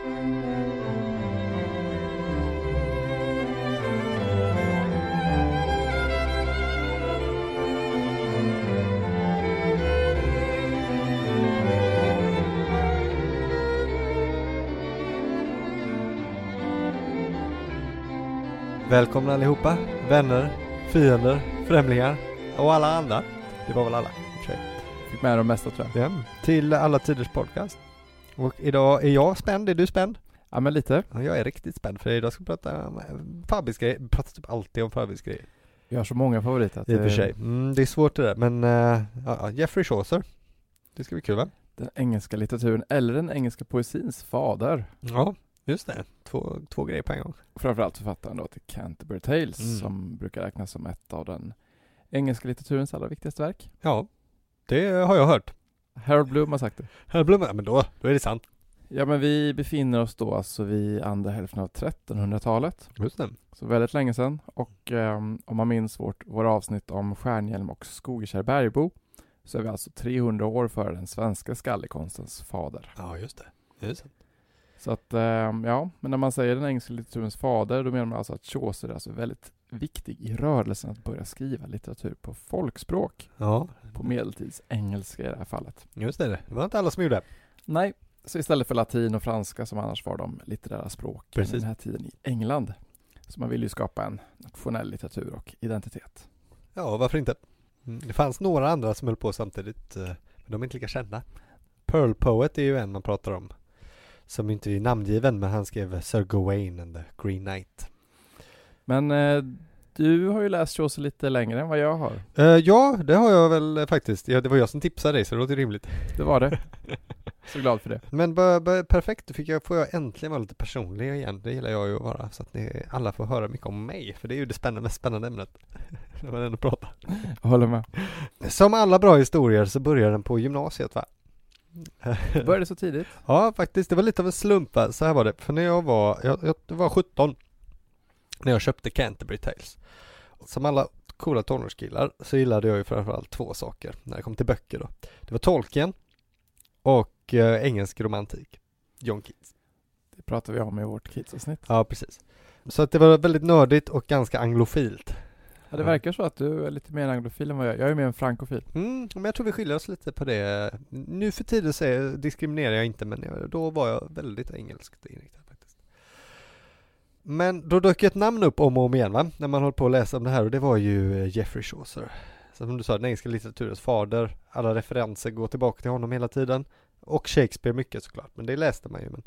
Välkomna allihopa, vänner, fiender, främlingar och alla andra. Det var väl alla i och för sig. Fick med de mesta tror jag. Ja, till Alla Tiders Podcast. Och idag är jag spänd, är du spänd? Ja men lite. Ja, jag är riktigt spänd för idag ska vi prata om Fabis-grejer, vi pratar typ alltid om Fabis-grejer. Vi har så många favoriter. I och för det- sig. Mm, det är svårt det där, men uh, ja, Jeffrey Chaucer. Det ska bli kul va? Den engelska litteraturen, eller den engelska poesins fader. Ja, just det. Två, två grejer på en gång. Framförallt författaren då till Canterbury Tales, Mm. som brukar räknas som ett av den engelska litteraturens allra viktigaste verk. Ja, det har jag hört. Harold Bloom har sagt det. Här Blom, ja, men då, då är det sant. Ja men vi befinner oss då alltså vid andra hälften av 1300-talet. Just det. Så väldigt länge sedan. Och ehm, om man minns vårt, våra avsnitt om Stjärnhjälm och Skogekärr Bergbo så är vi alltså 300 år före den svenska skallekonstens fader. Ja, just det. Det. Så att, ehm, ja, men när man säger den engelska litteraturens fader, då menar man alltså att Chaucer är alltså väldigt viktig i rörelsen att börja skriva litteratur på folkspråk, Ja, på medeltids engelska i det här fallet. just det. Det var inte alla som gjorde. Nej, så istället för latin och franska som annars var de litterära språken Precis. i den här tiden i England. Så man ville ju skapa en nationell litteratur och identitet. Ja, varför inte? Mm, Det fanns några andra som höll på samtidigt, eh, men de är inte lika kända. Pearl Poet är ju en man pratar om. Som inte är namngiven, men han skrev Sir Gawain and the Green Knight. Men eh, du har ju läst Chaucer lite längre än vad jag har. Eh, ja, det har jag väl eh, faktiskt. Ja, det var jag som tipsade dig, så det låter rimligt. Det var det. Så glad för det. Men b- b- perfekt, då fick jag, får jag äntligen vara lite personlig igen. Det gillar jag ju att vara, så att ni alla får höra mycket om mig. För det är ju det spännande, mest spännande ämnet. När man ändå pratar. Jag håller med. Som alla bra historier så börjar den på gymnasiet va? Det började så tidigt. Ja, faktiskt. Det var lite av en slump. va. Så här var det. För när jag var, jag, jag var 17 när jag köpte Canterbury Tales. Som alla coola tonårskillar så gillade jag ju framförallt två saker när det kom till böcker då. Det var Tolkien och eh, engelsk romantik. John Keats. Det pratar vi om i vårt kidsavsnitt. Ja, precis. Så att det var väldigt nördigt och ganska anglofilt. Ja, det verkar så att du är lite mer anglofil än vad jag är. Jag är mer en frankofil. Mm, men jag tror vi skiljer oss lite på det. Nu för tiden så är, diskriminerar jag inte, men jag, då var jag väldigt engelskt inriktad. Men då dök ett namn upp om och om igen va, när man höll på att läsa om det här och det var ju eh, Jeffrey Chaucer. Som du sa, den engelska litteraturens fader, alla referenser går tillbaka till honom hela tiden. Och Shakespeare mycket såklart, men det läste man ju. Men,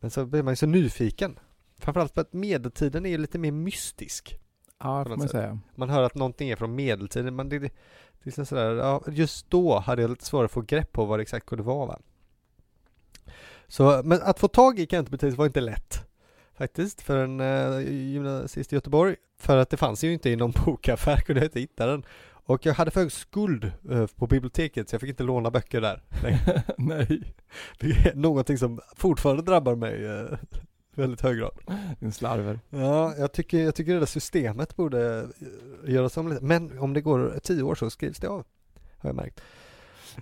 men så blev man ju så nyfiken. Framförallt för att medeltiden är ju lite mer mystisk. Ja, får man säga. Man hör att någonting är från medeltiden, men det, det, det är sådär, ja, just då hade jag lite svårare att få grepp på vad det exakt kunde vara va? Så, men att få tag i Canterbury Tales var inte lätt faktiskt för en uh, gymnasist i Göteborg för att det fanns ju inte i någon bokaffär, kunde jag inte hitta den och jag hade för hög skuld eh, på biblioteket så jag fick inte låna böcker där. Nej, Det är någonting som fortfarande drabbar mig uh, väldigt hög grad. din slarver. Ja, jag tycker, jag tycker det där systemet borde eh, göras om lite. Men om det går tio år så skrivs det av. Har jag märkt.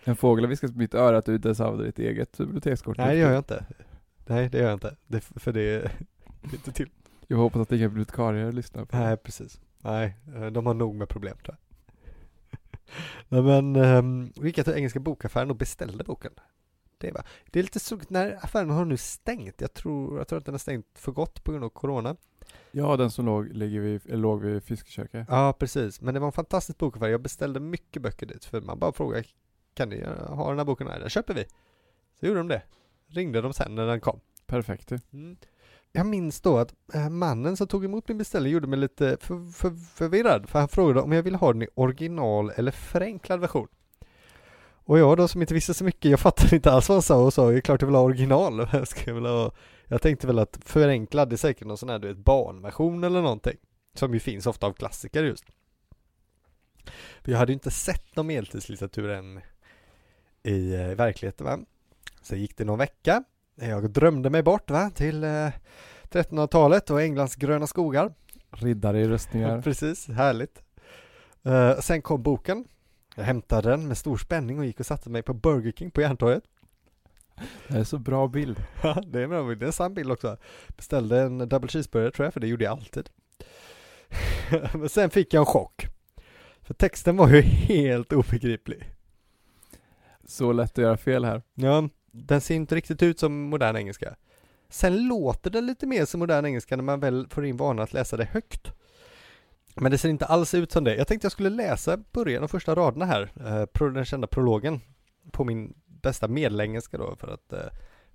En fågel har viskat på mitt öra att du inte ens använder ditt eget bibliotekskort. Nej, det gör jag inte. Nej, det gör jag inte. Det, för det är inte till. Jag hoppas att inga bibliotekarier lyssnar på Nej, precis. Nej, eh, de har nog med problem tror jag. Nej, men um, vi gick till engelska bokaffären och beställde boken. Det, var, det är lite suggt när affären har nu stängt. Jag tror, jag tror att den har stängt för gott på grund av corona. Ja, den som låg, ligger vid, låg vid fiskeköket. Ja, precis. Men det var en fantastisk bokaffär. Jag beställde mycket böcker dit. För man bara frågade, kan ni eh, ha den här boken? Nej, den köper vi. Så gjorde de det. Ringde de sen när den kom. Perfekt du. Jag minns då att eh, mannen som tog emot min beställning gjorde mig lite för, för, förvirrad. För han frågade om jag ville ha den i original eller förenklad version. Och jag då som inte visste så mycket, jag fattade inte alls vad han sa och sa, det är klart jag vill ha original. Jag, ska väl ha, jag tänkte väl att förenklad är säkert någon sån här du vet, barnversion eller någonting. Som ju finns ofta av klassiker just. För jag hade ju inte sett någon medeltidslitteratur än i i verkligheten va. Sen gick det någon vecka. Jag drömde mig bort va, till eh, 1300-talet och Englands gröna skogar. Riddare i röstningar. Precis, härligt. Eh, sen kom boken. Jag hämtade den med stor spänning och gick och satte mig på Burger King på Järntorget. Det är så bra bild. Ja, det är bra. Det är en sann bild också. Beställde en double cheeseburgare tror jag, för det gjorde jag alltid. Men sen fick jag en chock. För texten var ju helt obegriplig. Så lätt att göra fel här. Ja, den ser inte riktigt ut som modern engelska. Sen låter den lite mer som modern engelska när man väl får in vanan att läsa det högt. Men det ser inte alls ut som det. Jag tänkte jag skulle läsa början och första raderna här, eh, den kända prologen, på min bästa medelengelska då för att eh,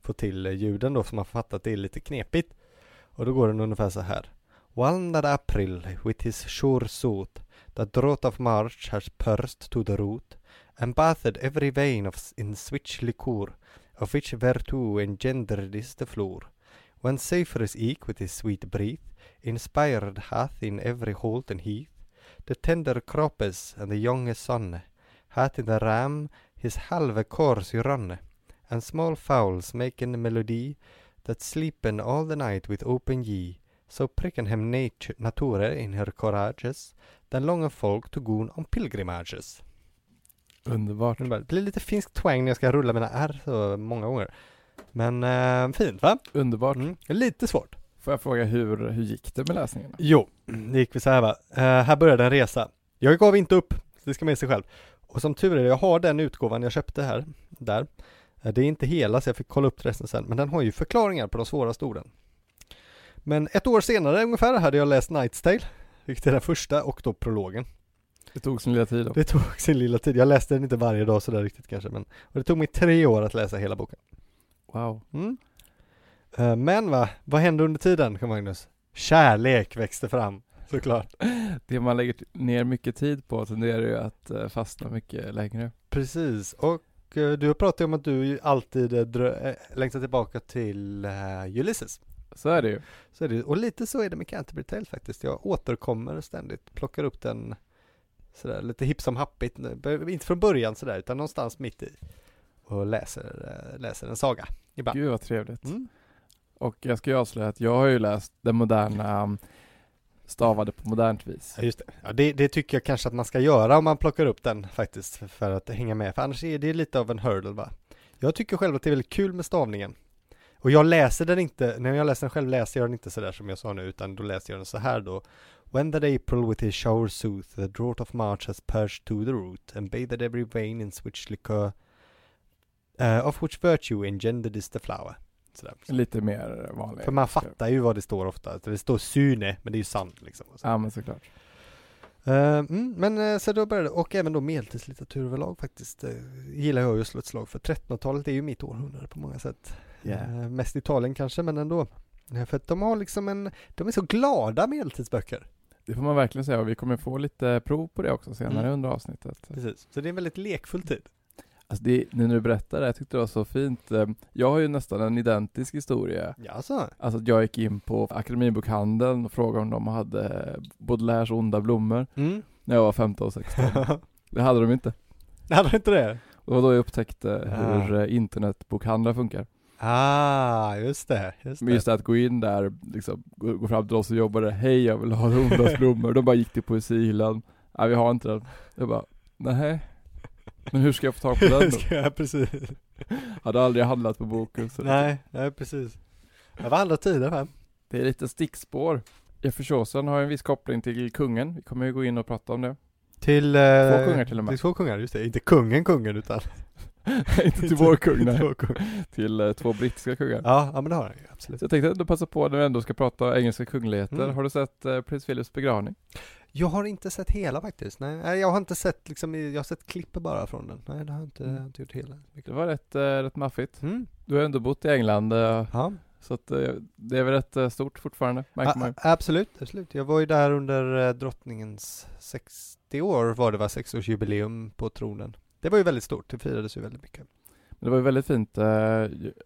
få till eh, ljuden då som man fattar att det är lite knepigt. Och då går den ungefär så här. One that April with his sure suit that drought of March has pursed to the root and bathed every vein of in switch liquor of which vertu engendered is the floor. When Saphirus eke with his sweet breath inspired hath in every holt and heath the tender croppes and the younge sonne hath in the ram his halve course runne and small fowls maken melody that sleepen all the night with open ye so pricken hem nature, in her courages den långa folk to gon on pilgrimages. Underbart. Det blir lite finsk twang när jag ska rulla mina R så många gånger. Men äh, fint va? Underbart. Mm. Lite svårt. Får jag fråga hur, hur gick det med läsningen? Jo, det gick vi så här va. Uh, här började en resa. Jag gav inte upp, det ska man sig själv. Och som tur är, jag har den utgåvan jag köpte här, där. Uh, det är inte hela så jag fick kolla upp resten sen, men den har ju förklaringar på de svåraste orden. Men ett år senare ungefär hade jag läst Night's Tale, vilket är den första, och då prologen. Det tog sin lilla tid då. Det tog sin lilla tid. Jag läste den inte varje dag sådär riktigt kanske, men och det tog mig tre år att läsa hela boken. Wow. Mm. Uh, men va, vad hände under tiden, Magnus? Kärlek växte fram, såklart. Det man lägger ner mycket tid på tenderar ju att uh, fastna mycket längre. Precis, och uh, du har pratat om att du alltid uh, längtar tillbaka till Ulysses. Så är det ju. Så är det, och lite så är det med Canterbury Tales faktiskt. Jag återkommer ständigt, plockar upp den sådär lite hipp som happigt, inte från början sådär utan någonstans mitt i och läser, läser en saga ibland. Gud vad trevligt. Mm. Och jag ska ju avslöja att jag har ju läst den moderna um, stavade på modernt vis. Ja, just det. Ja, det, det, tycker jag kanske att man ska göra om man plockar upp den faktiskt för att hänga med, för annars är det lite av en hurdle va. Jag tycker själv att det är väldigt kul med stavningen. Och jag läser den inte, när jag läser den själv läser jag den inte sådär som jag sa nu, utan då läser jag den så här då. When that April with his shower sooth, the drought of March has purged to the root, and bathed every vein in switch liquor, uh, of which virtue engendered is the flower. Sådär. Lite mer vanligt. För man fattar ju vad det står ofta. Det står syne, men det är ju sant liksom. Ja, men såklart. Uh, mm, men uh, så då började och även då medeltidslitteratur överlag faktiskt uh, gillar jag ju att slå ett slag för. 1300-talet är ju mitt århundrade på många sätt. Yeah. mest Italien kanske, men ändå. för att de har liksom en, de är så glada medeltidsböcker. Det får man verkligen säga och vi kommer få lite prov på det också senare mm. under avsnittet. Precis, så det är en väldigt lekfull tid. Alltså det, nu när du berättar det, jag tyckte det var så fint. Eh, jag har ju nästan en identisk historia. Jaså? Alltså att jag gick in på Akademibokhandeln och frågade om de hade Baudelaires onda blommor. Mm. När jag var 15 och 16. det hade de inte. Det hade de inte det? Det var då jag upptäckte hur ah. internetbokhandlar funkar. Ah, just det, just det. Just det att gå in där, liksom, gå, fram till oss och jobba där, hej jag vill ha ondas blommor. De bara gick till poesihyllan. Nej vi har inte den. Jag bara, nej men hur ska jag få tag på den då? ja, precis. Hade aldrig handlat på boken så Nej, nej precis. Det var andra tider va? Det är lite stickspår. Jeffers har en viss koppling till kungen. Vi kommer ju gå in och prata om det. Till... Eh, två kungar till och med. Till två kungar, just det. Inte kungen kungen utan inte till vår kung, nej. till eh, två brittiska kungar. Ja, ja men det har han ju, absolut. Så jag tänkte ändå passa på när vi ändå ska prata engelska kungligheter. Mm. Har du sett eh, prins Philips begravning? Jag har inte sett hela faktiskt. Nej, jag har inte sett liksom, jag har sett klipp bara från den. Nej, det har jag inte, mm. inte gjort hela. Det var rätt, äh, rätt maffigt. Mm. Du har ändå bott i England. Äh, ja. Så att, äh, det är väl rätt stort fortfarande, märker man Absolut, absolut. Jag var ju där under drottningens 60 år var det va, sexårsjubileum på tronen. Det var ju väldigt stort, det firades ju väldigt mycket. Men det var ju väldigt fint.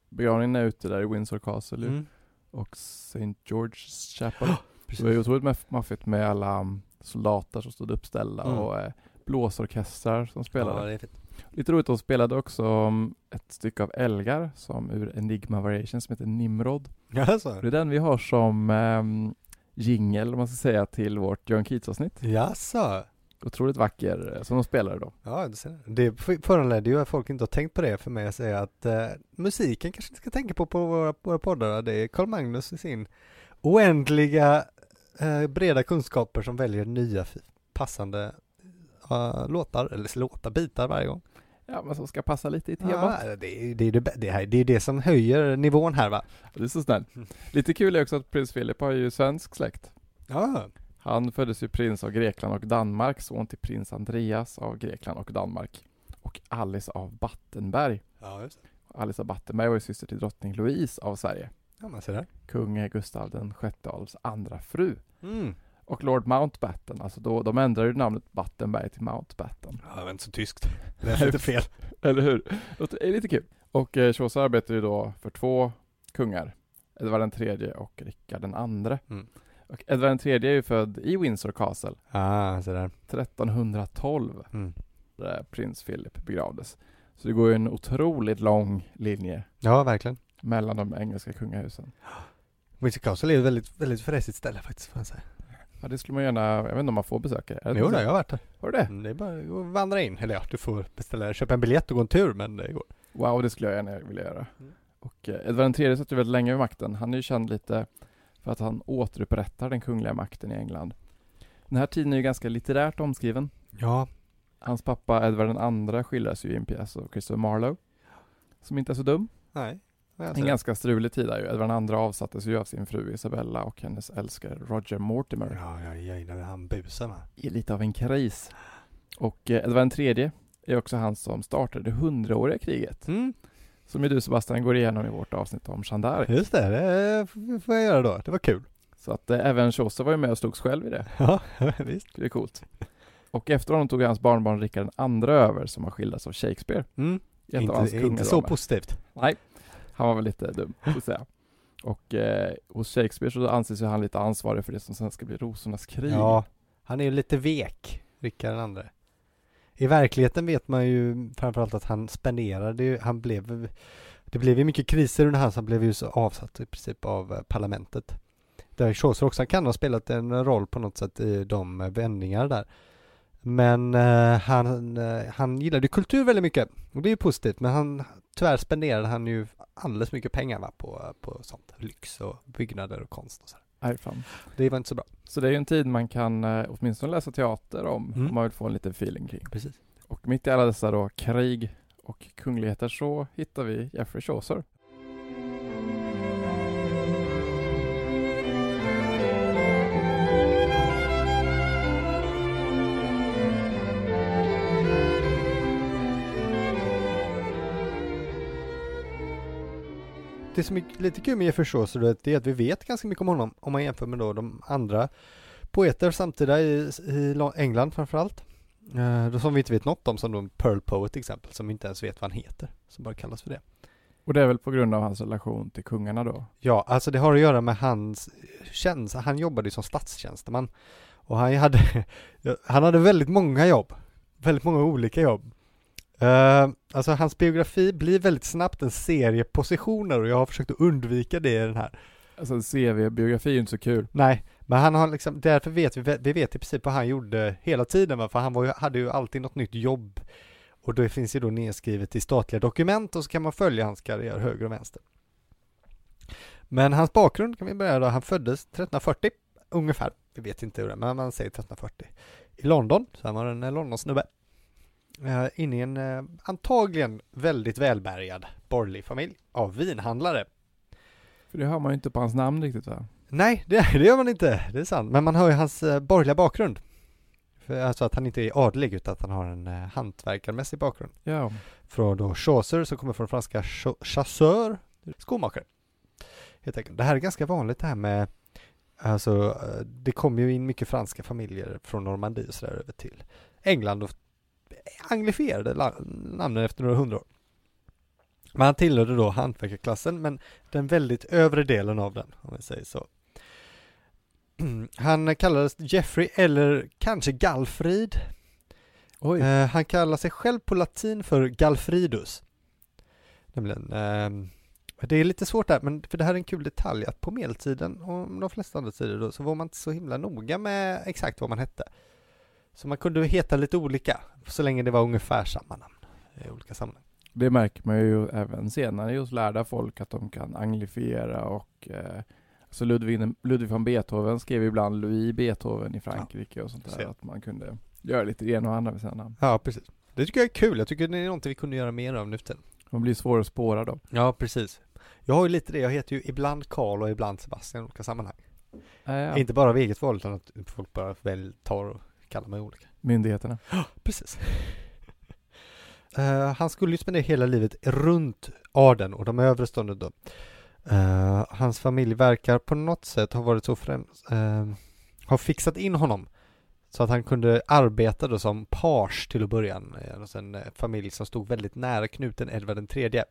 Begravningen är ute där i Windsor Castle mm. och St. George's Chapel. det var ju otroligt maffigt med alla um, soldater som stod uppställda mm. och eh, blåsorkestrar som spelade. Ja, Lite roligt, de spelade också um, ett stycke av Elgar som ur Enigma Variation som heter Nimrod. Jaså? Det är den vi har som um, jingel, om man ska säga, till vårt John Keats-avsnitt. Jaså? Otroligt vacker som de spelade då. Ja, det, ser det föranledde ju att folk inte har tänkt på det för mig att säga att eh, musiken kanske inte ska tänka på på våra, våra poddar. Det är Carl Magnus i sin oändliga eh, breda kunskaper som väljer nya passande uh, låtar, eller låtar, bitar varje gång. Ja, men som ska passa lite i temat. Ja, det, är, det, är det, det, här, det är det som höjer nivån här va? Det är så snällt. Mm. Lite kul är också att prins Philip har ju svensk släkt. Ja. Han föddes ju prins av Grekland och Danmark, son till prins Andreas av Grekland och Danmark. Och Alice av Battenberg. Ja, just det. Alice av Battenberg var ju syster till drottning Louise av Sverige. Ja, man ser det. Kung Gustav den sjätte Adolfs andra fru. Mm. Och Lord Mountbatten, alltså då, de ändrade ju namnet Battenberg till Mountbatten. Ja, det var inte så tyskt. Det är lite fel. Eller hur? Det är lite kul. Och eh, Chaucer arbetade ju då för två kungar. Edvard den tredje och Rickard den andre. Mm. Och Edvard den tredje är ju född i Windsor Castle. Ah, så där. 1312. Mm. Där prins Philip begravdes. Så det går ju en otroligt lång linje. Ja, verkligen. Mellan de engelska kungahusen. Windsor Castle är ett väldigt, väldigt fräsigt ställe faktiskt, får jag säga. Ja, det skulle man gärna, jag vet inte om man får besöka det? Jo, det, jag har varit där. Har du det? Mm, det är bara att vandra in, eller ja, du får beställa, köpa en biljett och gå en tur, men det går. Wow, det skulle jag gärna vilja göra. Mm. Och eh, Edvard III satt ju väldigt länge vid makten. Han är ju känd lite för att han återupprättar den kungliga makten i England. Den här tiden är ju ganska litterärt omskriven. Ja. Hans pappa Edvard II skildras ju i en pjäs av Christopher Marlowe. Som inte är så dum. Nej. En ganska strulig tid där ju. Edvard II avsattes ju av sin fru Isabella och hennes älskare Roger Mortimer. Ja, ja, ja, när han busar va? I lite av en kris. Och eh, Edvard III är också han som startade det hundraåriga kriget. Mm. Som ju du Sebastian går igenom i vårt avsnitt om Chandar. Just det, det får jag göra då. Det var kul. Så att eh, även Chaucer var ju med och slogs själv i det. Ja, visst. Det är coolt. Och efter honom tog hans barnbarn Rickard II över som har skildrats av Shakespeare. Mm. Inte, inte så positivt. Nej, han var väl lite dum, så att säga. Och eh, hos Shakespeare så anses ju han lite ansvarig för det som sen ska bli Rosornas krig. Ja, han är ju lite vek, Rickard andre. I verkligheten vet man ju framförallt att han spenderade ju, han blev, det blev ju mycket kriser under hans, han blev ju så avsatt i princip av eh, parlamentet. Där Chaucer också kan ha spelat en roll på något sätt i de vändningar där. Men eh, han, eh, han gillade kultur väldigt mycket och det är ju positivt men han tyvärr spenderade han ju alldeles mycket pengar va, på, eh, på sånt, lyx och byggnader och konst och sådär. Aj, fan. Det var inte så bra. Så det är ju en tid man kan eh, åtminstone läsa teater om, mm. om man vill få en liten feeling kring. Precis. Och mitt i alla dessa då krig och kungligheter så hittar vi Jeffrey Chaucer. Det som är lite kul med Jeffrey Chaucer det är att vi vet ganska mycket om honom om man jämför med då de andra poeter samtida i, i England framförallt. Eh, som vi inte vet något om som då Pearl Poet till exempel som inte ens vet vad han heter, som bara kallas för det. Och det är väl på grund av hans relation till kungarna då? Ja, alltså det har att göra med hans tjänst, han jobbade ju som statstjänsteman och han hade, han hade väldigt många jobb, väldigt många olika jobb. Uh, alltså hans biografi blir väldigt snabbt en serie positioner och jag har försökt att undvika det i den här. Alltså en CV-biografi är ju inte så kul. Nej, men han har liksom, därför vet vi, vi vet i princip vad han gjorde hela tiden va? för han var ju, hade ju alltid något nytt jobb. Och det finns ju då nedskrivet i statliga dokument och så kan man följa hans karriär höger och vänster. Men hans bakgrund kan vi börja då, han föddes 1340 ungefär, vi vet inte hur det är, men man säger 1340 i London, så han var en Londonsnubbe uh, inne i en uh, antagligen väldigt välbärgad borgerlig familj av vinhandlare. För det hör man ju inte på hans namn riktigt va? Nej, det, det gör man inte, det är sant. Men man hör ju hans uh, borgerliga bakgrund. För, alltså att han inte är adlig utan att han har en uh, hantverkarmässig bakgrund. Ja. Från då Chaucer som kommer från franska chasseur, skomakare. Helt enkelt. Det här är ganska vanligt det här med Alltså, det kommer ju in mycket franska familjer från Normandie och sådär över till England och anglifierade namnen efter några hundra år. Men han tillhörde då hantverkarklassen, men den väldigt övre delen av den, om vi säger så. Han kallades Jeffrey, eller kanske Galfrid. Uh, han kallar sig själv på latin för Galfridus. Nämligen, uh, det är lite svårt där, men för det här är en kul detalj, att på medeltiden och de flesta andra tider då, så var man inte så himla noga med exakt vad man hette. Så man kunde heta lite olika, så länge det var ungefär samma namn i olika sammanhang. Det märker man ju även senare hos lärda folk att de kan anglifiera och eh, alltså Ludwig, Ludwig van Beethoven skrev ibland Louis Beethoven i Frankrike och sånt där. Att man kunde göra lite ena och andra med sina namn. Ja, precis. Det tycker jag är kul. Jag tycker det är någonting vi kunde göra mer av nu tiden. Man blir svår att spåra då. Ja, precis. Jag har ju lite det. Jag heter ju ibland Karl och ibland Sebastian i olika sammanhang. Äh, ja. Inte bara av eget val utan att folk bara väl tar och kallar mig olika. Myndigheterna. Ja, precis. Uh, han skulle ju spendera hela livet runt Arden och de övre stånden då. Uh, hans familj verkar på något sätt ha varit så främst, uh, har fixat in honom så att han kunde arbeta då som page till att börja med en familj som stod väldigt nära knuten Edvard den tredje.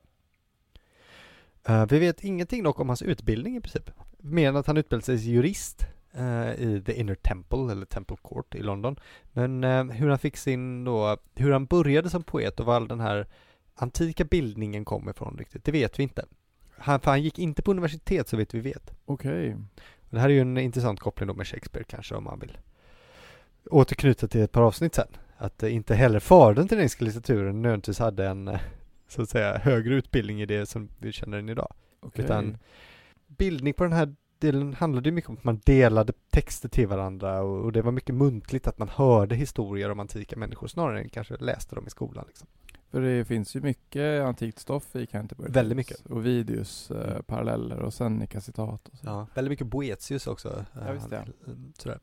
vi vet ingenting dock om hans utbildning i princip, mer än att han utbildade sig till jurist uh, i The Inner Temple, eller Temple Court i London. Men uh, hur han fick sin då, hur han började som poet och var all den här antika bildningen kom ifrån riktigt, det vet vi inte. Han, för han gick inte på universitet så vet vi vet. Okej. Okay. Det här är ju en intressant koppling då med Shakespeare kanske om man vill återknyta till ett par avsnitt sen. Att uh, inte heller fadern till den engelska litteraturen nödvändigtvis hade en så att säga högre utbildning i det som vi känner den idag. Okay. Utan bildning på den här delen handlade mycket om att man delade texter till varandra och, och, det var mycket muntligt att man hörde historier om antika människor snarare än kanske läste dem i skolan. Liksom. För det finns ju mycket antikt stoff i Canterbury. Väldigt mycket. Och Vidius eh, paralleller och Seneca citat. Och så. Ja, väldigt mycket Boetius också. Ja, visst det. Sådär.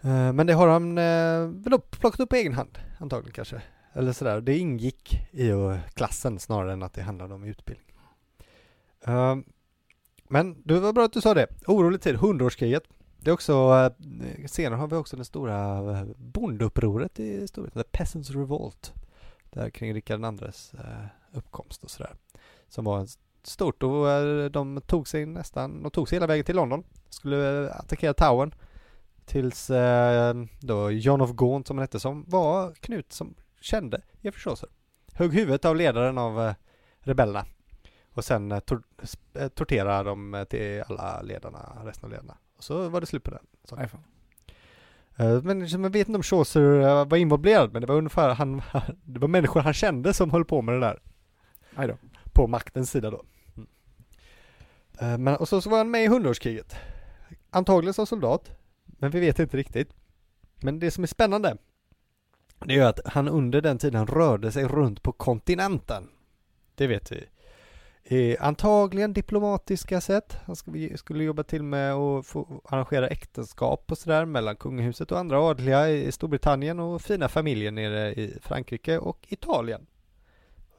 Eh, men det har han eh, väl plockat upp på egen hand, antagligen kanske. Eller sådär. Det ingick i klassen snarare än att det handlade om utbildning. Men det var bra att du sa det. Orolig tid, hundraårskriget. Det är också, eh, senare har vi också det stora eh, bondeupproret i Storbritannien, The Peasants Revolt. Där kring Rikard IIs eh, uppkomst och sådär. Som var stort och de tog sig nästan, de tog sig hela vägen till London. Skulle attackera Towern. Tills då John of Gaunt som han hette, som var Knut som kände Jeffrey Chaucer. Högg huvudet av ledaren av rebellerna och sen eh, tor eh, tortera dem eh, till alla ledarna, resten av ledarna. Och så var det slut på den. Så. Fan. Men man vet inte om Chaucer var involverad, men det var ungefär han, det var människor han kände som höll på med det där. Aj då. På maktens sida då. Mm. Men, och så, så var han med i hundraårskriget. Antagligen som soldat, men vi vet inte riktigt. Men det som är spännande, det är att han under den tiden rörde sig runt på kontinenten. Det vet vi. Eh, antagligen diplomatiska sätt. Han skulle, skulle jobba till med att få arrangera äktenskap och sådär mellan kungahuset och andra adliga i Storbritannien och fina familjer nere i Frankrike och Italien.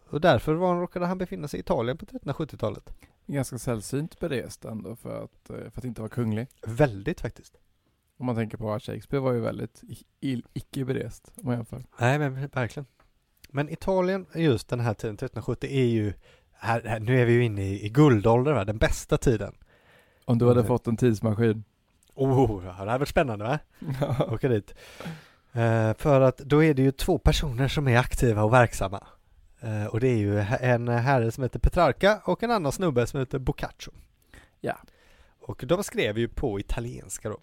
Och därför var han, råkade han befinna sig i Italien på 1370-talet. Ganska sällsynt berest ändå för att, eh, för att inte vara kunglig. Väldigt faktiskt. Om man tänker på att Shakespeare var ju väldigt icke berest om man jämför. Nej men verkligen. Men Italien just den här tiden, 1370, är ju här, här, nu är vi ju inne i, i guldåldern, va? den bästa tiden. Om du hade mm. fått en tidsmaskin? Oh, det hade varit spännande va? Åka dit. Uh, för att då är det ju två personer som är aktiva och verksamma. Uh, och det är ju en herre som heter Petrarca och en annan snubbe som heter Boccaccio. Ja. Och de skrev ju på italienska då.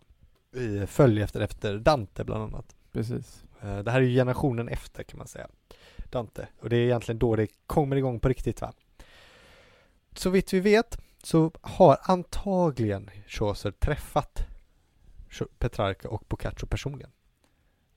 I följ efter, efter Dante bland annat. Precis. Uh, det här är ju generationen efter kan man säga. Dante. Och det är egentligen då det kommer igång på riktigt va så vitt vi vet så har antagligen Chaucer träffat Petrarca och Boccaccio personligen.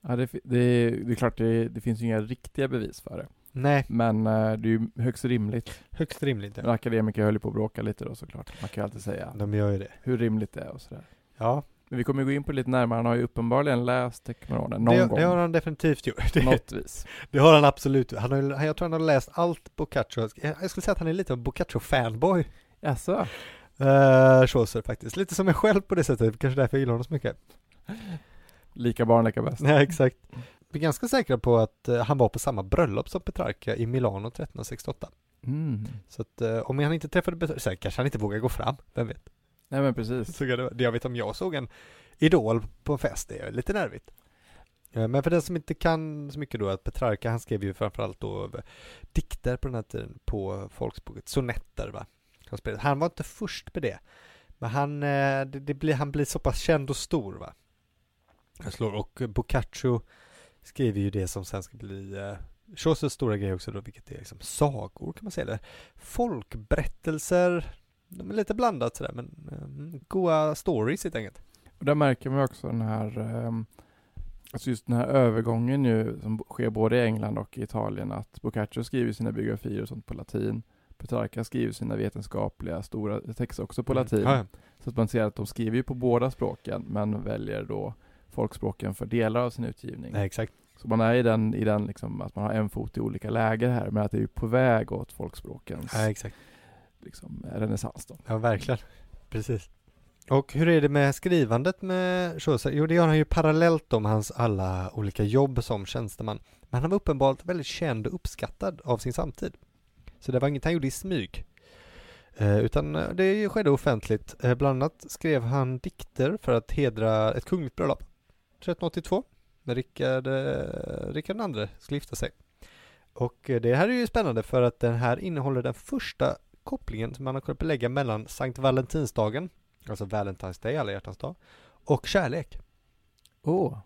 Ja, det, det, det är klart, det, det, finns ju inga riktiga bevis för det. Nej. Men uh, det är ju högst rimligt. Högst rimligt, ja. Akademiker höll ju på att bråka lite då såklart. Man kan ju alltid säga De gör ju det. hur rimligt det är och sådär. Ja. Men vi kommer gå in på det lite närmare. Han har ju uppenbarligen läst Decameronen någon det, gång. Det har han definitivt gjort. Det, Något vis. Det har han absolut. Han har, jag tror han har läst allt Boccaccio. Jag skulle säga att han är lite av Boccaccio-fanboy. Jaså? Uh, Chaucer faktiskt. Lite som mig själv på det sättet. Kanske därför jag gillar honom så mycket. Lika barn lika bäst. Ja, exakt. Vi är ganska säkra på att uh, han var på samma bröllop som Petrarca i Milano 1368. Mm. Så att uh, om han inte träffade Petrarca, kanske han inte vågar gå fram, vem vet? Nej men precis. Så jag, jag vet om jag såg en idol på en fest, det är lite nervigt. Eh, men för den som inte kan så mycket då, att Petrarca han skrev ju framförallt då eh, dikter på den här tiden på folkspråket, sonetter va. Han var inte först med det. Men han, eh, det, det blir, han blir så pass känd och stor va. Jag slår. Och Boccaccio skriver ju det som sen ska bli Chaucers stora grej också då, vilket är liksom sagor kan man säga eller Folkberättelser, de är lite blandat sådär men eh, goa stories helt enkelt. Och där märker man också den här, eh, alltså just den här övergången ju som sker både i England och i Italien att Boccaccio skriver sina biografier och sånt på latin. Petrarca skriver sina vetenskapliga stora texter också på Mm. latin. Ja, ja. Så att man ser att de skriver ju på båda språken men väljer då folkspråken för delar av sin utgivning. Nej, exakt. Så man är i den, i den liksom, att man har en fot i olika läger här, men att det är på väg åt folkspråkens Nej, exakt. Liksom, renässans då. Ja, verkligen. Precis. Och hur är det med skrivandet med Chaucer? Jo, det gör han ju parallellt om hans alla olika jobb som tjänsteman. Men han var uppenbart väldigt känd och uppskattad av sin samtid. Så det var inget han gjorde i smyg. Eh, utan eh, det skedde offentligt. Eh, bland annat skrev han dikter för att hedra ett kungligt bröllop. 1382. När Rickard, eh, Rickard II skulle gifta sig. Och det här är ju spännande för att den här innehåller den första kopplingen som man har kunnat belägga mellan Sankt Valentinsdagen, alltså Valentine's Day, alla hjärtans dag, och kärlek. Åh,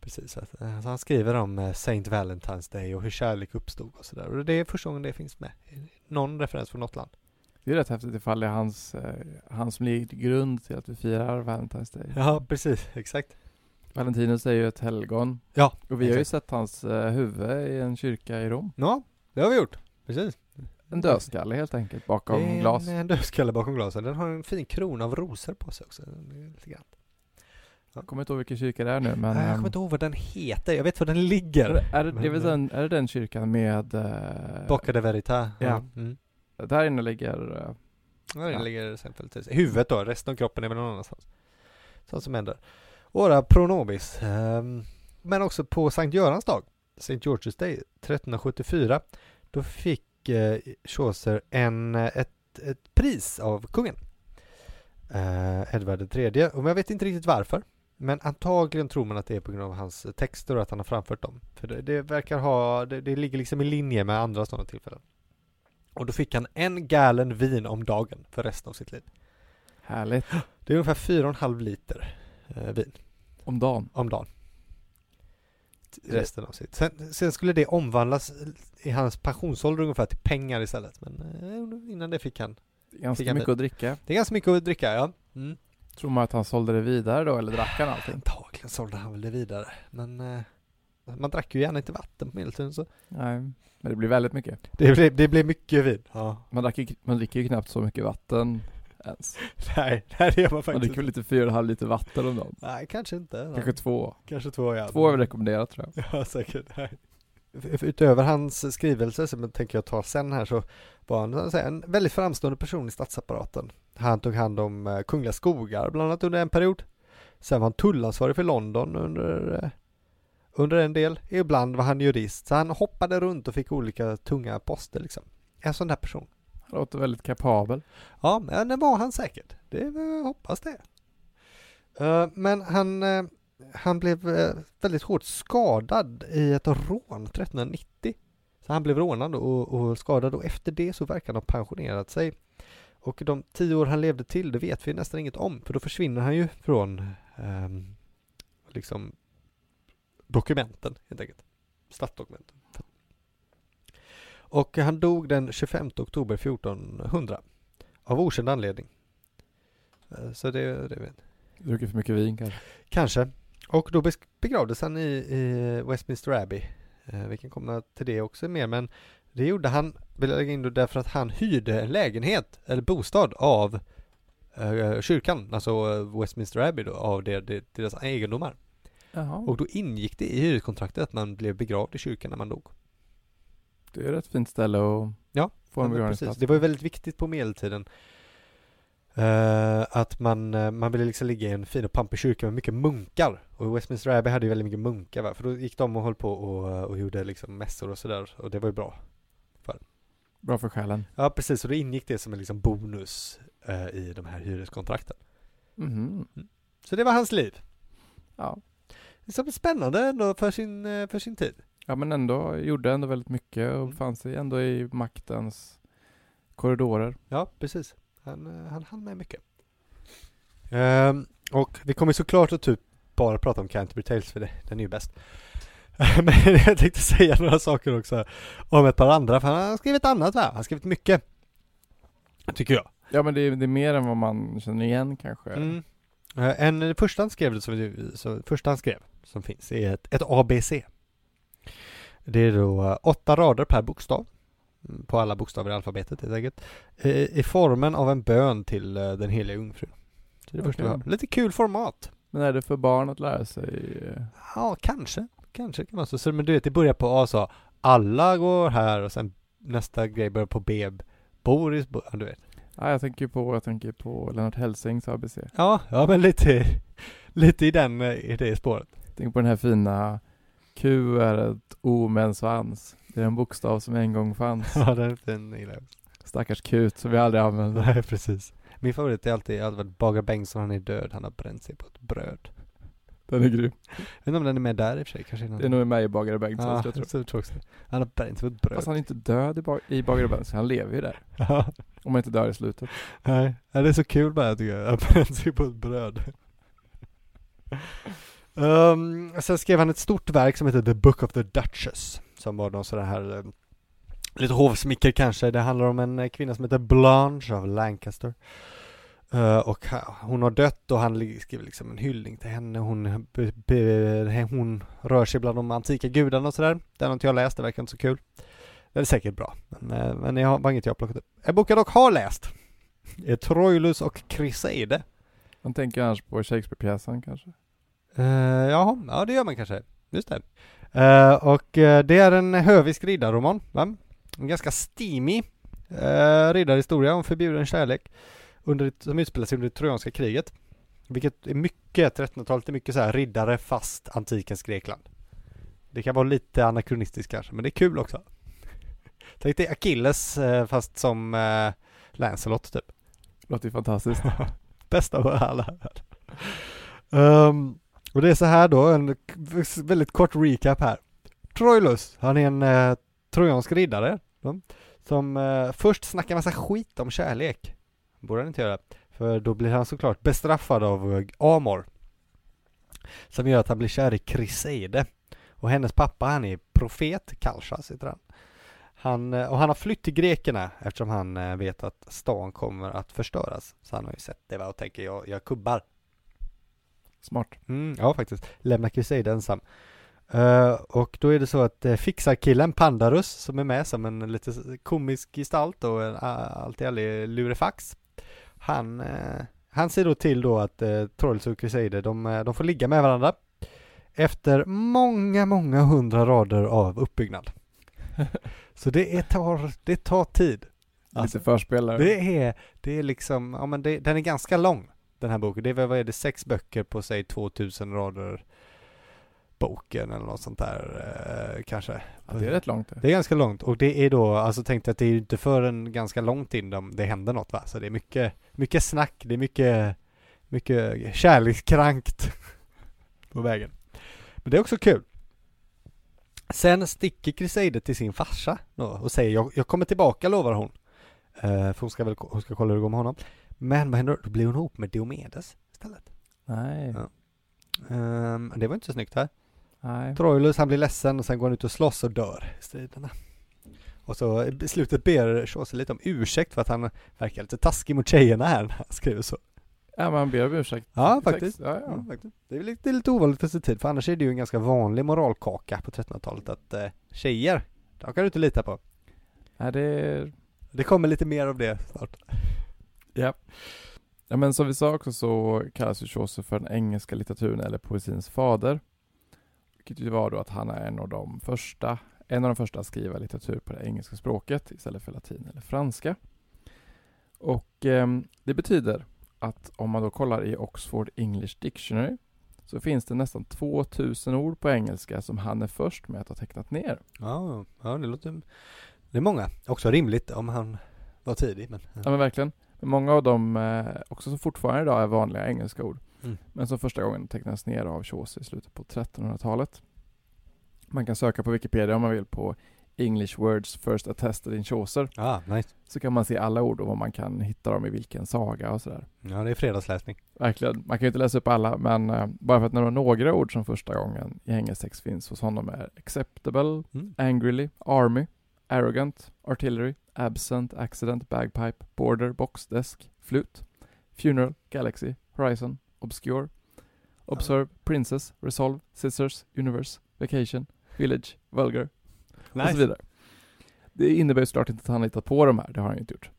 Precis, så att, eh, så han skriver om eh, Saint Valentine's Day och hur kärlek uppstod och sådär. Och det är första gången det finns med. Någon referens från något land. det är rätt häftigt ifall det är hans, eh, han som ligger till grund till att vi firar Valentine's Day. Ja, precis, exakt. Valentinus är ju ett helgon. Ja, Och vi har ju exakt. sett hans huvud i en kyrka i Rom. Ja, det har vi gjort. Precis. En dödskalle helt enkelt bakom är glas. En, en dödskalle bakom glasen. Den har en fin krona av rosor på sig också. Lite grann. Jag kommer inte ihåg vilken kyrka det är nu men... Nej, jag kommer inte ihåg vad den heter. Jag vet var den ligger. är, det- är, det, Men- den, är det den kyrkan med... Eh, Bocca de Verita. Ja. Mm. Där inne ligger... Eh, Ja, den Ja. ligger exempelvis. Huvudet då, resten av kroppen är väl någon annanstans. Sånt som händer. Ora pro nobis. ehm, men också på Sankt Görans dag, St. George's Day 1374, då fick eh, Chaucer en, eh, ett, ett pris av kungen. Eh, Edvard III. Och jag vet inte riktigt varför. Men antagligen tror man att det är på grund av hans texter och att han har framfört dem. För det, det verkar ha, det, det ligger liksom i linje med andra sådana tillfällen. Och då fick han en gallon vin om dagen för resten av sitt liv. härligt. Det är ungefär 4,5 liter eh, vin Om dagen. om dagen. Resten av sitt. Sen, sen skulle det omvandlas i hans pensionsålder ungefär till pengar istället. Men eh, innan det fick han. Ganska Fick han mycket att dricka. Det är ganska mycket att dricka ja. Mm. Tror man att han sålde det vidare då eller drack han allting? Antagligen sålde han väl det vidare. Men eh, man drack ju gärna inte vatten på medeltiden så. Nej, men det blir väldigt mycket. Det blev, det blev mycket vin. Ja. Man, drack, ju- man dricker ju knappt så mycket vatten ens. Nej, nej det gör man Man faktiskt dricker väl lite 4,5 liter vatten om dagen. Nej, kanske inte. Kanske två. kanske två ja. Två är väl rekommenderat tror jag. Ja, säkert. Nej. Utöver hans skrivelse som jag tänker jag ta sen här så var han en väldigt framstående person i statsapparaten. Han tog hand om eh, kungliga skogar bland annat under en period. Sen var han tullansvarig för London under, eh, under en del. Ibland var han jurist. Så han hoppade runt och fick olika tunga poster liksom. En sån där person. Han låter väldigt kapabel. Ja, men det var han säkert. Det eh, hoppas det. Eh, men han, eh, han blev väldigt hårt skadad i ett rån 1390. Så han blev rånad och, och skadad och efter det så verkar han ha pensionerat sig. Och de tio år han levde till, det vet vi nästan inget om. För då försvinner han ju från eh, liksom dokumenten helt enkelt. Statsdokumenten. Och han dog den 25 oktober 1400 av okänd anledning. Eh, Så det, det vet Druckit för mycket vin kanske. Kanske. Och då begravdes han i, i Westminster Abbey. Eh, vi kan komma till det också mer men det gjorde han, vill jag lägga in då, därför att han hyrde en lägenhet eller bostad av eh, kyrkan, alltså Westminster Abbey då, av det, det, deras egendomar. Jaha. Och då ingick det i hyreskontraktet att man blev begravd i kyrkan när man dog. Det är ett fint ställe att Ja, få en begravningsplats. precis. Det var ju väldigt viktigt på medeltiden. eh, att man, eh, man ville liksom ligga i en fin och pampig kyrka med mycket munkar. Och Westminster Abbey hade ju väldigt mycket munkar va? För då gick de och höll på och, och gjorde liksom mässor och sådär. Och det var ju bra. Bra för själen. Ja precis, och då ingick det som en liksom bonus eh, i de här hyreskontrakten. Mhm. Så det var hans liv. Ja. Så spännande ändå för sin, eh, för sin tid. Ja, men ändå gjorde ändå väldigt mycket och Mm. fanns sig ändå i maktens korridorer. Ja, precis. Han, eh, han hann med mycket. Ehm, och vi kommer såklart att typ bara prata om Canterbury Tales för det, den är ju bäst. Men jag tänkte säga några saker också om ett par andra, för han har skrivit annat va? Han har skrivit mycket. Tycker jag. Ja men det är, det är mer än vad man känner igen kanske. Mm. Eh, En, det första han skrev, som, så, första han skrev, som finns, är ett, ett ABC. Det är då eh, åtta rader per bokstav. Mm, På alla bokstäver i alfabetet helt enkelt. I, formen av en bön till eh, den heliga jungfrun. Så det är det första vi Okej. har. Lite kul format. Men är det för barn att lära sig? eh, Ja, kanske. Kanske kan man så. så. Men du vet, det börjar på A så. Alla går här och sen nästa grej börjar på B. Boris, du vet. Ja, jag tänker på, jag tänker på Lennart Hellsings ABC. Ja, ja men lite, lite i den, i det spåret. Tänk på den här fina Q är ett O med en svans. Det är en bokstav som en gång fanns. Ja, den, gillar jag. Stackars kut som vi aldrig använder. Nej, precis. Min favorit är alltid, varit Bagar Bengtsson, han är död, han har bränt sig på ett bröd. Den är grym. Jag vet inte om den är med där i och för sig, kanske är någon... Det är nog med i Bagare Bengtsson, ja, jag tror. jag tror också. Han har bränt sig på ett bröd. Fast han är inte död i, ba- i Bagare Bengtsson, han lever ju där. Ja, Om han inte dör i slutet. nej. Det är så kul bara tycker jag, han bränt sig på ett bröd um, sen skrev han ett stort verk som heter The Book of the Duchess, som var någon sån här eh, lite hovsmicker kanske. Det handlar om en eh, kvinna som heter Blanche av Lancaster. Uh, och ha- hon har dött och han skriver liksom en hyllning till henne. Hon, be, be, hon rör sig bland de antika gudarna och sådär. Den har inte jag läst, det verkar inte så kul. Det är säkert bra, men, men det har- var inget jag har plockat upp. En bok jag dock har läst är Troilus och Chryseide. Man tänker annars på Shakespeare-pjäsen kanske. Uh, jaha, ja det gör man kanske. Just det. Eh, och eh, det är en hövisk riddarroman, va? En ganska steamy uh, riddarhistoria om förbjuden kärlek under, som utspelar sig under det trojanska kriget. Vilket är mycket, 1300-talet är mycket så här riddare fast antikens Grekland. Det kan vara lite anakronistiskt kanske, men det är kul också. Tänk dig Achilles eh, fast som uh, Lancelot typ. Låter ju fantastiskt. Bästa av alla världar. Och det är så här då, en väldigt kort recap här. Troilus, han är en eh, trojansk riddare då, som eh, först snackar massa skit om kärlek. Borde han inte göra. För då blir han såklart bestraffad av eh, Amor. Som gör att han blir kär i Kriseide. Och hennes pappa, han är profet, Kalchas heter han. Han, eh, och han har flytt till grekerna eftersom han eh, vet att stan kommer att förstöras. Så han har ju sett det va, och tänker jag, jag kubbar. Smart. Mm, ja faktiskt. Lämna Crusade ensam. Eh, och då är det så att uh, fixarkillen Pandarus som är med som en lite komisk gestalt och en uh, alltid ärlig lurefax. Han, eh, han ser då till då att uh, Trolls och Crusader de, de får ligga med varandra. Efter många, många hundra rader av uppbyggnad. så det, är, tar, det tar tid. Alltså, Lite förspelare. det är, det är liksom, ja men det, den är ganska lång den här boken. Det är väl, vad är det, sex böcker på säg 2000 rader boken eller något sånt där eh, kanske. Ja, det är rätt långt det. Det är ganska långt och det är då, alltså tänk att det är ju inte förrän ganska långt in de, det händer något va. Så det är mycket, mycket snack, det är mycket, mycket kärlekskrankt på vägen. Men det är också kul. Sen sticker Crusader till sin farsa då, och säger jag, jag kommer tillbaka lovar hon. Eh, för hon ska väl hon ska kolla hur det går med honom. Men vad händer då? Då blir hon ihop med Diomedes istället. Nej. Ja. Ehm, det var inte så snyggt här. Nej. Troilus han blir ledsen och sen går han ut och slåss och dör i striderna. Och så i slutet ber Chaucer lite om ursäkt för att han verkar lite taskig mot tjejerna här när han skriver så. Ja, man ber om ursäkt. Ja, faktiskt. Ja, Ja, ja. faktiskt. Det är lite, det är lite ovanligt för sin tid, för annars är det ju en ganska vanlig moralkaka på 1300-talet att eh, tjejer, de kan du inte lita på. Nej, det är... Det kommer lite mer av det snart. Ja. Ja, men som vi sa också så kallas ju Chaucer för den engelska litteraturen eller poesins fader. Vilket ju var då att han är en av de första, en av de första att skriva litteratur på det engelska språket istället för latin eller franska. Och ehm, det betyder att om man då kollar i Oxford English Dictionary så finns det nästan 2000 ord på engelska som han är först med att ha tecknat ner. Ja, ja det låter, det är många. Också rimligt om han var tidig men. Ja men verkligen. Många av dem, eh, också som fortfarande idag är vanliga engelska ord. Mm. Men som första gången tecknades ner av Chaucer i slutet på 1300-talet. Man kan söka på Wikipedia om man vill på English Words First Attested in Chaucer Ah, nice. så kan man se alla ord och var man kan hitta dem i vilken saga och sådär. Ja, det är fredagsläsning. Verkligen. Man kan ju inte läsa upp alla, men uh, bara för att nämna några ord som första gången i engelsk text finns hos honom är acceptable, Mm. angrily, army, arrogant, artillery, absent, accident, bagpipe, border, box, desk, flute, funeral, galaxy, horizon, obscure, observe, princess, resolve, scissors, universe, vacation, village, vulgar och så vidare. Det innebär ju såklart inte att han hittat på de här, det har han ju inte gjort.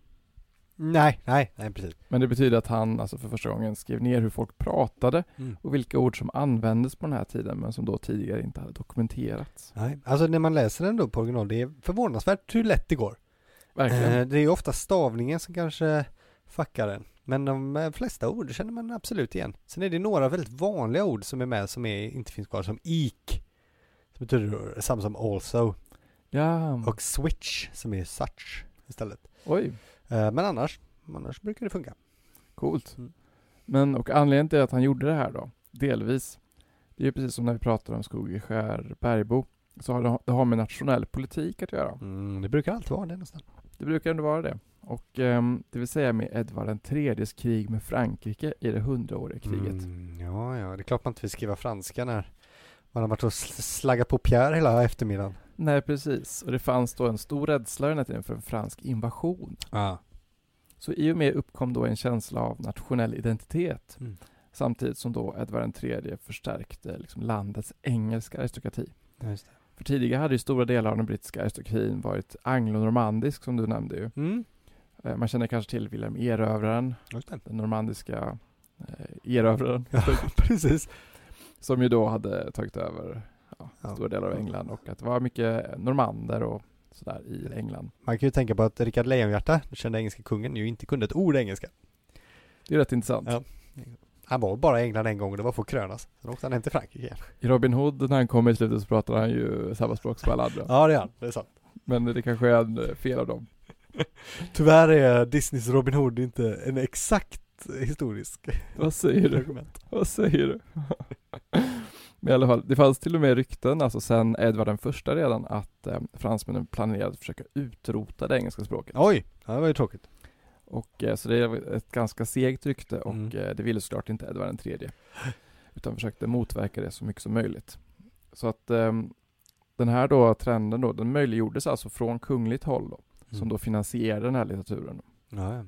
Nej, nej, nej precis. Men det betyder att han alltså för första gången skrev ner hur folk pratade Mm. och vilka ord som användes på den här tiden men som då tidigare inte hade dokumenterats. Nej, alltså när man läser den då på original, det är förvånansvärt hur lätt det går. Verkligen. Eh, det är ofta stavningen som kanske fuckar den. Men de eh, flesta ord känner man absolut igen. Sen är det några väldigt vanliga ord som är med som är, inte finns kvar, som ik. Som betyder samma som also. ja, Och switch som är such istället. oj, Eh, men annars, annars brukar det funka. coolt. Mm. Men och anledningen till att han gjorde det här då, delvis, det är ju precis som när vi pratar om Skogeskär Bergbo, så har det, det har med nationell politik att göra. Mm, det brukar alltid vara det nästan. Det brukar ändå vara det. Och ehm, det vill säga med Edvard IIIs krig med Frankrike i det hundraåriga kriget. Mm, ja, ja, det är klart man inte vill skriva franska när man har varit och sl- slaggat på Pierre hela eftermiddagen. Nej, precis. Och det fanns då en stor rädsla den här tiden för en fransk invasion. Ja. Så i och med uppkom då en känsla av nationell identitet Mm. samtidigt som då Edvard III förstärkte liksom landets engelska aristokrati. Just det. För tidigare hade ju stora delar av den brittiska aristokratin varit anglo-normandisk som du nämnde ju. Mm. Eh, Man känner kanske till Wilhelm Erövraren, den normandiska eh, erövraren, Ja, precis. som ju då hade tagit över ja, Ja. stora delar av England och att det var mycket normander och sådär i England. Man kan ju tänka på att Rickard Lejonhjärta, den kända engelska kungen, ju inte kunde ett ord engelska. Det är rätt intressant. Ja. Han var bara i England en gång och det var för att krönas. Sen åkte han hem till Frankrike igen. I Robin Hood när han kom i slutet så pratade han ju samma språk som alla andra. Ja, det är han. Det är sant. Men det kanske är en eh, fel av dem. Tyvärr är Disneys Robin Hood inte en exakt historisk Vad säger du? Vad säger du? Men i alla fall, det fanns till och med rykten, alltså sen Edvard den första redan, att eh, fransmännen planerade att försöka utrota det engelska språket. Oj, det var ju tråkigt. Och eh, så det är ett ganska segt rykte och Mm. eh, det ville såklart inte Edvard den tredje. Utan försökte motverka det så mycket som möjligt. Så att ehm, den här då trenden då, den möjliggjordes alltså från kungligt håll då, som då finansierade den här litteraturen. Ja.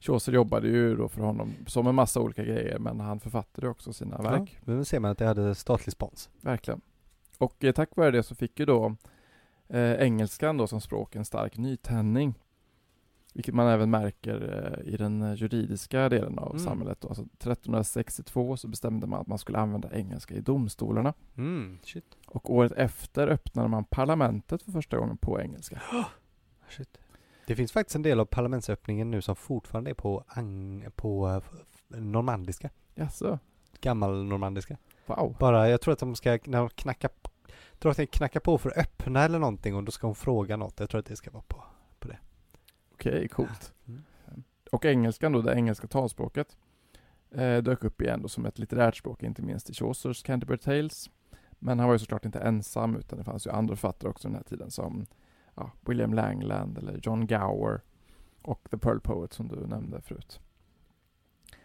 Chaucer jobbade ju då för honom som en massa olika grejer, men han författade också sina verk. Ja, nu ser man att det hade statlig spons. Verkligen. Och eh, tack vare det så fick ju då eh, engelskan då som språk en stark nytändning. Vilket man även märker eh, i den eh, juridiska delen av Mm. samhället. Alltså 1362 så bestämde man att man skulle använda engelska i domstolarna. Mm, shit. Och året efter öppnade man parlamentet för första gången på engelska. shit. Det finns faktiskt en del av parlamentsöppningen nu som fortfarande är på, ang- på eh, normandiska. Jaså? Gammal normandiska. Wow. Bara, jag tror att de ska, när de knackar, jag tror att de knackar på för att öppna eller någonting och då ska hon fråga något. Jag tror att det ska vara på. Okej, coolt. Mm. Och engelskan då, det engelska talspråket, eh, dök upp igen då som ett litterärt språk, inte minst i Chaucers Canterbury Tales. Men han var ju såklart inte ensam, utan det fanns ju andra författare också den här tiden som ja, William Langland eller John Gower och The Pearl Poet som du nämnde förut.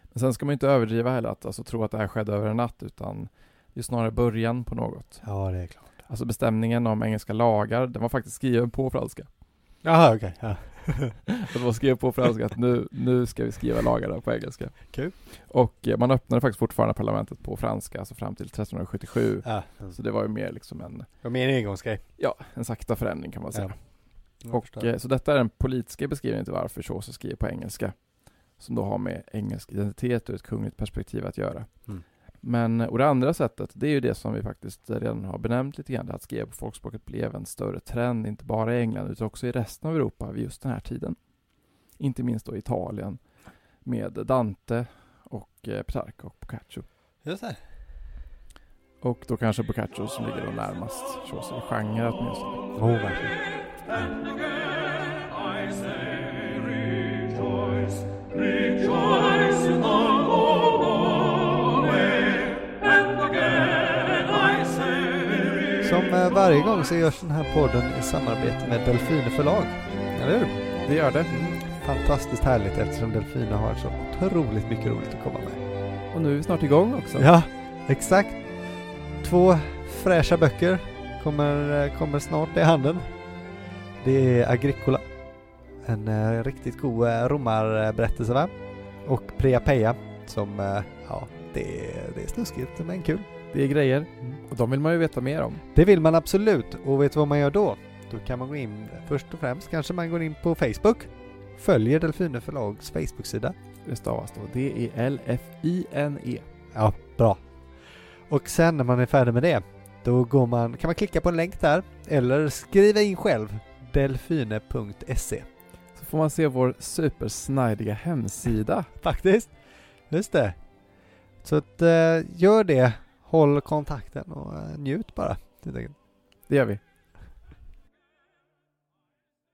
Men sen ska man ju inte överdriva heller att alltså, tro att det här skedde över en natt, utan det är snarare början på något. Ja, det är klart. Alltså bestämningen om engelska lagar, den var faktiskt skriven på franska. Jaha, okej. Ja. Att man skrev på franska att nu, nu ska vi skriva lagarna på engelska. Kul. Och eh, man öppnade faktiskt fortfarande parlamentet på franska, alltså fram till 1377. ja. Så det var ju mer liksom en, Det var mer en engångsgrej. ja, en sakta förändring kan man säga. Jag och, eh, så detta är den politiska beskrivningen till varför Chaucer skriver på engelska. Som då har med engelsk identitet och ett kungligt perspektiv att göra. Mm. Men, och det andra sättet, det är ju det som vi faktiskt redan har benämnt lite grann. Att skriva på folkspråket blev en större trend, inte bara i England utan också i resten av Europa vid just den här tiden. Inte minst då Italien med Dante och eh, Petrarca och Boccaccio. Just det. Och då kanske Boccaccio som ligger då närmast Chaucer i genre åtminstone. Oh, verkligen. I rejoice, rejoice Som varje gång så görs den här podden i samarbete med Delfine förlag. Eller hur? Det gör det. Fantastiskt härligt eftersom Delfine har så otroligt mycket roligt att komma med. Och nu är vi snart igång också. Ja, exakt. Två fräscha böcker kommer, eh, kommer snart i handen. Det är Agricola. En eh, riktigt god eh, romarberättelse va? Och Priapeia som, eh, ja, det är, det är snuskigt men kul. Det är grejer. Och de vill man ju veta mer om. Det vill man absolut och vet du vad man gör då? Då kan man gå in, först och främst kanske man går in på Facebook, följer Delfine förlags Facebook-sida. Det stavas då D-E-L-F-I-N-E. Ja, bra. Och sen när man är färdig med det, då går man, kan man klicka på en länk där eller skriva in själv delfine.se. Så får man se vår supersnajdiga hemsida. Faktiskt. Just det. Så att, eh, gör det, håll kontakten och eh, njut bara. Det gör vi.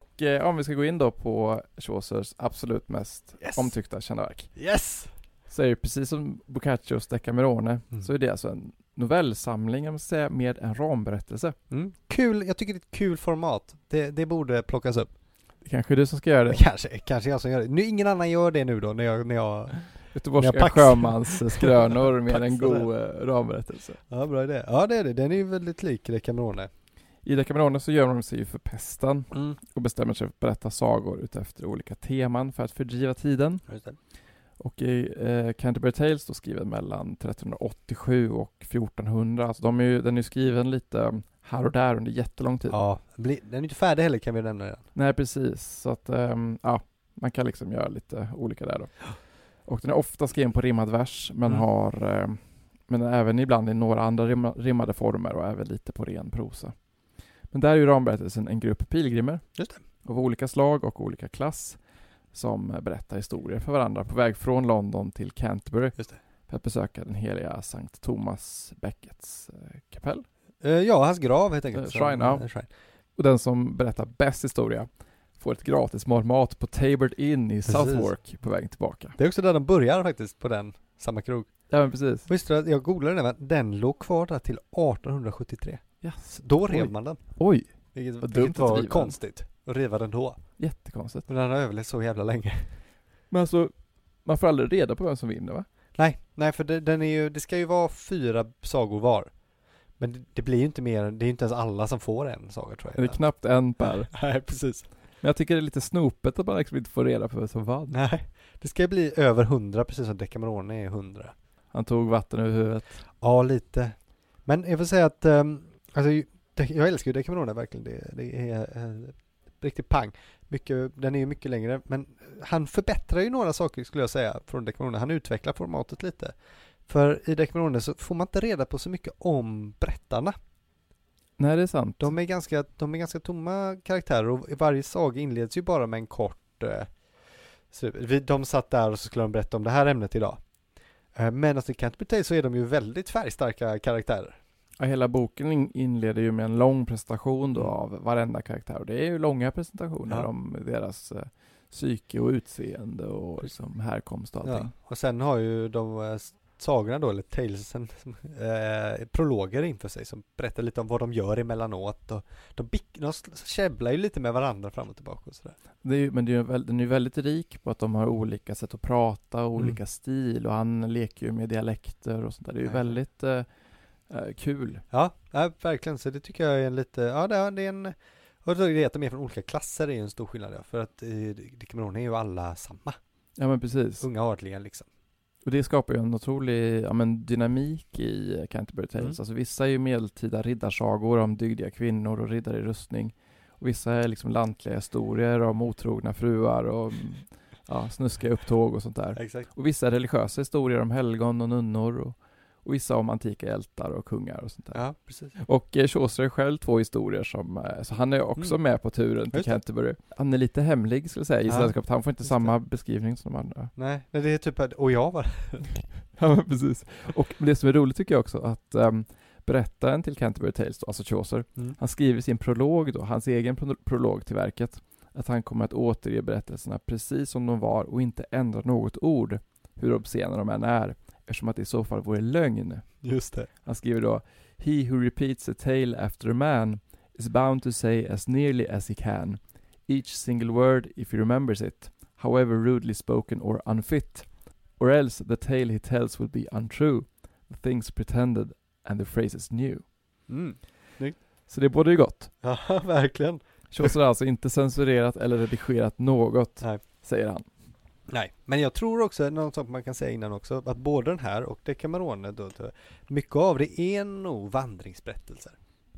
Och eh, om vi ska gå in då på Chaucers absolut mest Yes. omtyckta kända verk. Yes! Så är det precis som Boccaccios Decamerone, Mm. så är det alltså en novellsamling, säga, med en ramberättelse. Mm. Kul, jag tycker det är ett kul format. Det, det borde plockas upp. Det kanske är du som ska göra det. Kanske, kanske jag som gör det. Nu, ingen annan gör det nu då när jag, när jag... Göteborgska Jag paxar. sjömans skrönor med en god eh, ramberättelse. Ja, bra idé. Ja, det är det. Den är ju väldigt lik Decamerone. I Decamerone så gör de sig ju för pesten Mm. och bestämmer sig för att berätta sagor utefter olika teman för att fördriva tiden. Och i eh, Canterbury Tales då skriven mellan 1387 och 1400, alltså de är ju, den är ju skriven lite här och där under jättelång tid. Ja, den är inte färdig heller kan vi nämna redan. Nej precis, så att ehm, ja, man kan liksom göra lite olika där då. Och den är ofta skriven på rimmad vers, men Mm. har ehm, men även ibland i några andra rimma, rimmade former och även lite på ren prosa. Men där är ju ramberättelsen en grupp pilgrimer av olika slag och olika klass som eh, berättar historier för varandra på väg från London till Canterbury för att besöka den heliga Sankt Thomas Beckets eh, kapell. Eh, ja, hans grav helt enkelt. Eh, shrine, ja. eh, shrine. Och den som berättar bäst historia får ett gratis mat på Tabard Inn i Precis. Southwark på väg tillbaka. Det är också där de börjar faktiskt, på den, samma krog. Ja men precis. Visste du att jag googlade den, den låg kvar där till 1873. Yes. Då Oj. rev man den. Oj, Vilket, Vad dumt vilket att var konstigt. Att riva den då. jättekonstigt. Men den har överlevt så jävla länge. Men alltså, man får aldrig reda på vem som vinner va? Nej, nej för det, den är ju, det ska ju vara fyra sagor var. Men det, det blir ju inte mer, det är ju inte ens alla som får en saga tror Det är jag. knappt en per. Nej, precis. Men jag tycker det är lite snopet att man liksom inte får reda på vem som vann. Nej, det ska ju bli över hundra precis som Decamerone är hundra. Han tog vatten över huvudet. Ja, lite. Men jag får säga att, um, alltså, jag älskar ju Decamerone verkligen. Det, det är uh, riktigt pang. Mycket, den är ju mycket längre, men han förbättrar ju några saker skulle jag säga från Decamerone. Han utvecklar formatet lite. För i Decamerone så får man inte reda på så mycket om berättarna. Nej det är sant. De är ganska, de är ganska tomma karaktärer och varje saga inleds ju bara med en kort eh, så vi, De satt där och så skulle de berätta om det här ämnet idag. Eh, men alltså i Canterbury Tales så är de ju väldigt färgstarka karaktärer. Ja, hela boken in- inleder ju med en lång presentation då Mm. av varenda karaktär. Och det är ju långa presentationer Ja. om deras eh, psyke och utseende och liksom härkomst och allting. Ja. Och sen har ju de eh, sagorna då, eller talesen, eh, prologer inför sig som berättar lite om vad de gör emellanåt och de, bick, de käbblar ju lite med varandra fram och tillbaka och sådär. Det är ju, men det är den är ju väldigt rik på att de har olika sätt att prata och Mm. olika stil och han leker ju med dialekter och sånt där. Det är ju Ja. väldigt eh, eh, kul. Ja, ja, verkligen. Så det tycker jag är en lite, ja det är det en, och då är det att de är från olika klasser är ju en stor skillnad ja, för att i Decamerone är ju alla samma, Ja men precis. unga adliga liksom. Och det skapar ju en otrolig ja, men dynamik i Canterbury Tales. Mm. Alltså vissa är ju medeltida riddarsagor om dygdiga kvinnor och riddare i rustning. Och vissa är liksom lantliga historier om otrogna fruar och mm, ja, snuskiga upptåg och sånt där. Exakt. Och vissa är religiösa historier om helgon och nunnor och, och vissa om antika hjältar och kungar och sånt där. Ja, precis. Och eh, Chaucer själv två historier som, eh, så han är också Mm. med på turen till det. Canterbury. Han är lite hemlig skulle jag säga i Ja, sällskapet, han får inte samma beskrivning som de andra. Nej, nej, det är typ att, och jag var Ja precis. Och det som är roligt tycker jag också att um, berättaren till Canterbury Tales, då, alltså Chaucer, mm. han skriver sin prolog då, hans egen pro- prolog till verket, att han kommer att återge berättelserna precis som de var och inte ändra något ord, hur obscena de än är, eftersom att det i så fall vore lögn. Just det. Han skriver då He who repeats a tale after a man is bound to say as nearly as he can each single word if he remembers it, however rudely spoken or unfit, or else the tale he tells will be untrue, the things pretended and the phrases new. Mm. Så det borde ju gott. Ja, verkligen. Shows har alltså inte censurerat eller redigerat något, Nej. säger han. Nej, men jag tror också, något sånt man kan säga innan också, att både den här och Decamerone då, då, mycket av det är nog vandringsberättelser.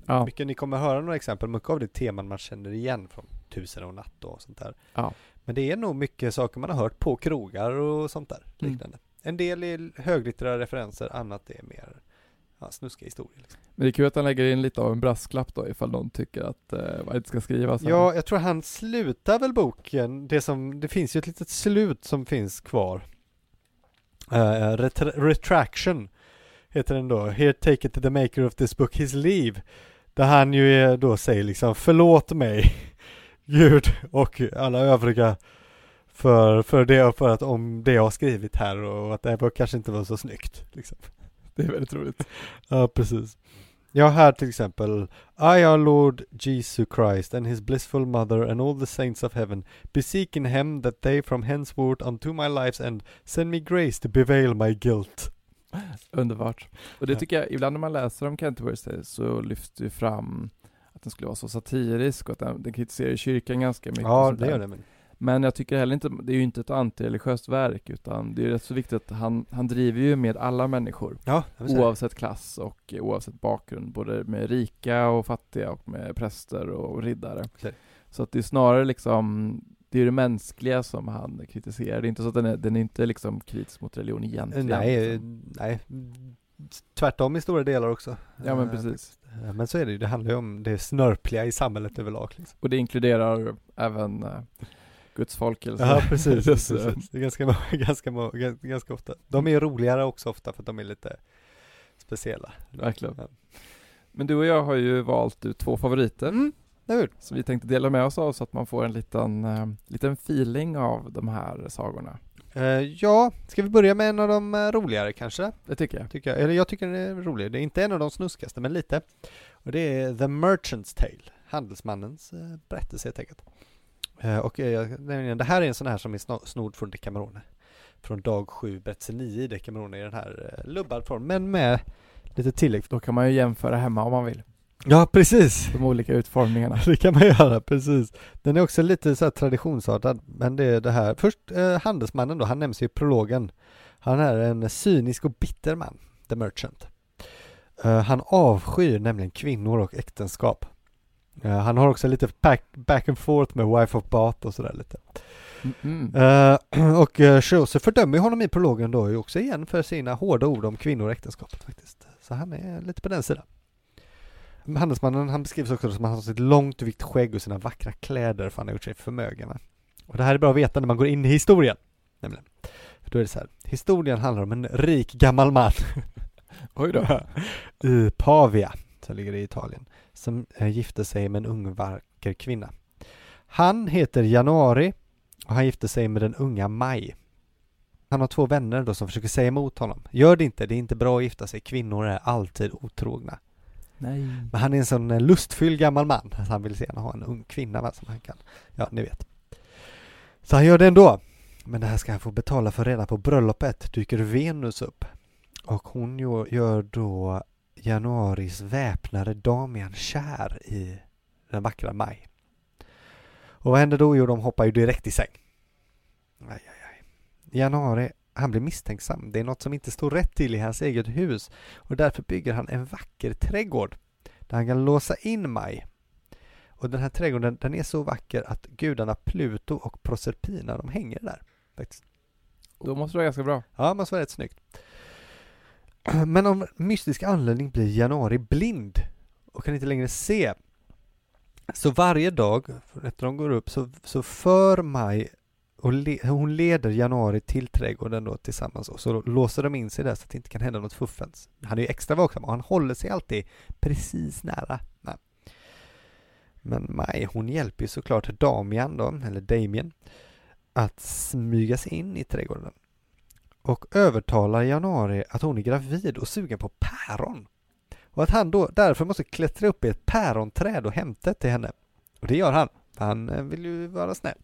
Ja, Mycket, ni kommer höra några exempel, mycket av det är teman man känner igen från Tusen och natt och sånt där. ja. Men det är nog mycket saker man har hört på krogar och sånt där Mm. liknande. En del är höglitterära referenser, annat är mer ja, snuskiga historier. Liksom. Men det är kul att han lägger in lite av en brasklapp då ifall någon tycker att eh, vad inte ska skrivas. Ja, jag tror han slutar väl boken, det som, det finns ju ett litet slut som finns kvar. Uh, retra- retraction heter den då. Here take it to the maker of this book, his leave. Där han ju är, då säger liksom förlåt mig Gud och alla övriga för, för det för att om det jag har skrivit här och att det här kanske inte var så snyggt. Liksom. Det är väldigt roligt. Ja, precis. Jag har här till exempel I our Lord Jesus Christ and his blissful mother and all the saints of heaven beseek in him that they from henceforth unto my life's end send me grace to bevail my guilt. Underbart. Och det Ja. tycker jag, ibland när man läser om Canterbury så lyfts det ju fram att den skulle vara så satirisk och att den, den kritiserar kyrkan ganska mycket. Ja, det gör det. Men. Jag tycker heller inte, det är ju inte ett antireligiöst verk utan det är rätt så viktigt att han, han driver ju med alla människor. Ja. Oavsett klass och oavsett bakgrund, både med rika och fattiga och med präster och riddare. Okej. Så att det är snarare liksom, det är det mänskliga som han kritiserar. Det är inte så att den är, den är inte liksom kritisk mot religion egentligen. Nej, liksom. nej. Tvärtom i stora delar också. Ja men Eh, precis. eh, Men så är det ju, det handlar ju om det snörpliga i samhället överlag. Liksom. Och det inkluderar även uh, Guds folk eller så. Ja, precis. Precis. Det är ganska, ganska, ganska ofta. De är roligare också ofta för att de är lite speciella. Verkligen. Ja. Men du och jag har ju valt ut två favoriter. Mm, som vi tänkte dela med oss av så att man får en liten, eh, liten feeling av de här sagorna. Eh, ja, ska vi börja med en av de eh, roligare kanske? Det tycker jag. Tycker jag. Eller jag tycker den är rolig. Det är inte en av de snuskigaste, men lite. Och det är The Merchant's Tale, Handelsmannens eh, berättelse helt enkelt. Eh, och eh, det här är en sån här som är sno- snodd från Decamerone. Från dag 7, berättelse 9 i Decamerone i den här eh, lubbad form, men med lite tillägg. Då kan man ju jämföra hemma om man vill, Ja, precis! de olika utformningarna. Det kan man göra, precis. Den är också lite så här traditionsartad, men det är det här. Först eh, handelsmannen då, han nämns ju i prologen. Han är en cynisk och bitter man, the merchant. Eh, han avskyr nämligen kvinnor och äktenskap. Eh, han har också lite back, back and forth med wife of Bath och sådär lite. Mm. Eh, och uh, Joseph fördömer ju honom i prologen då också igen för sina hårda ord om kvinnor och äktenskapet faktiskt. Så han är lite på den sidan. Handelsmannen han beskrivs också som att han har sitt långt vitt skägg och sina vackra kläder för han har gjort sig förmögen. Och det här är bra att veta när man går in i historien. Nämligen. För då är det så här. Historien handlar om en rik gammal man Oj då. i Pavia, som ligger i Italien, som eh, gifte sig med en ung vacker kvinna. Han heter Januari och han gifte sig med den unga Maj. Han har två vänner då som försöker säga emot honom. Gör det inte, det är inte bra att gifta sig, kvinnor är alltid otrogna. Nej. Men han är en sån eh, lustfylld gammal man, så han vill gärna ha en ung kvinna va, som han kan, ja ni vet. Så han gör det ändå. Men det här ska han få betala för redan på bröllopet dyker Venus upp. Och hon gör- gör då januaris väpnare Damian kär i den vackra Maj. Och vad händer då? Jo, de hoppar ju direkt i säng. Aj, aj, aj. Januari, han blir misstänksam. Det är något som inte står rätt till i hans eget hus och därför bygger han en vacker trädgård där han kan låsa in Maj. Och den här trädgården, den är så vacker att gudarna Pluto och Proserpina, de hänger där. Faktiskt. Då måste det vara ganska bra. Ja, men så var rätt snyggt. Men av mystisk anledning blir Januari blind och kan inte längre se. Så varje dag, efter de går upp, så, så för Maj och le, hon leder Januari till trädgården då tillsammans och så låser de in sig där så att det inte kan hända något fuffens. Han är ju extra vaksam och han håller sig alltid precis nära. Nej. Men Maj, hon hjälper ju såklart Damian då, eller Damien, att smyga sig in i trädgården och övertalar Januari att hon är gravid och sugen på päron. och att han då därför måste klättra upp i ett päronträd och hämta till henne. Och det gör han, för han eh, vill ju vara snäll.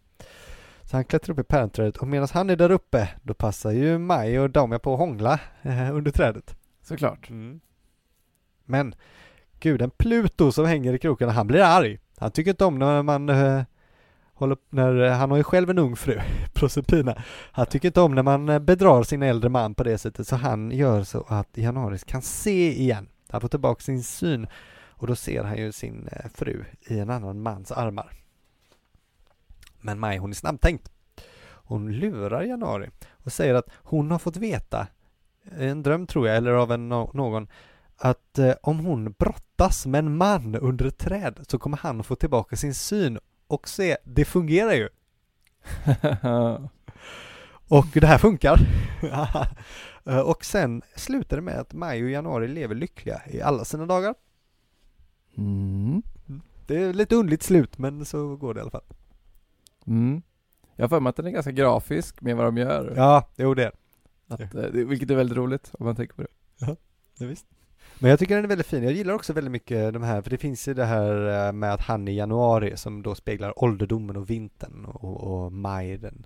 Så han klättrar upp i päronträdet och medan han är där uppe då passar ju Maj och Damia på att hångla eh, under trädet. Såklart. Men guden Pluto som hänger i krokarna, han blir arg. Han tycker inte om när man eh, håller, när, eh, han har ju själv en ung fru, Proserpina. Han tycker inte om när man eh, bedrar sin äldre man på det sättet så han gör så att Janaris kan se igen. Han får tillbaka sin syn och då ser han ju sin eh, fru i en annan mans armar. Men Maj hon är snabbtänkt. Hon lurar Januari och säger att hon har fått veta, en dröm tror jag, eller av en, någon, att om hon brottas med en man under ett träd så kommer han få tillbaka sin syn och se, det fungerar ju. Och det här funkar. Och sen slutar det med att Maj och Januari lever lyckliga i alla sina dagar. mm. Det är lite underligt slut men så går det i alla fall. Mm. Jag har för mig att den är ganska grafisk med vad de gör. Ja, jo det är Att, eh, vilket är väldigt roligt om man tänker på det. det. Visst. Men jag tycker den är väldigt fin. Jag gillar också väldigt mycket de här, för det finns ju det här eh, med att han i januari som då speglar ålderdomen och vintern och, och maj, den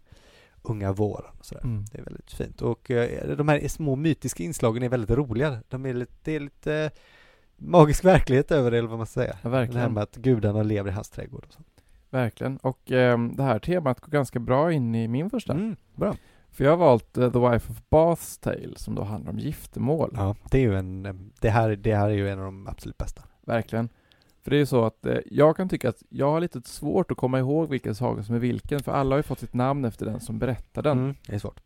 unga våren och sådär. Mm. Det är väldigt fint och eh, de här små mytiska inslagen är väldigt roliga. De är lite, det är lite magisk verklighet över det eller vad man ska säga. Ja, Det här verkligen. med att gudarna lever i hans trädgård och så. Verkligen. Och ehm, det här temat går ganska bra in i min första. Mm, bra. För jag har valt eh, The Wife of Bath's Tale som då handlar om giftermål. Ja, det är ju en, eh, det här, det här är ju en av de absolut bästa. Verkligen. För det är ju så att eh, jag kan tycka att jag har lite svårt att komma ihåg vilken saga som är vilken, för alla har ju fått sitt namn efter den som berättar den. Mm, det är svårt.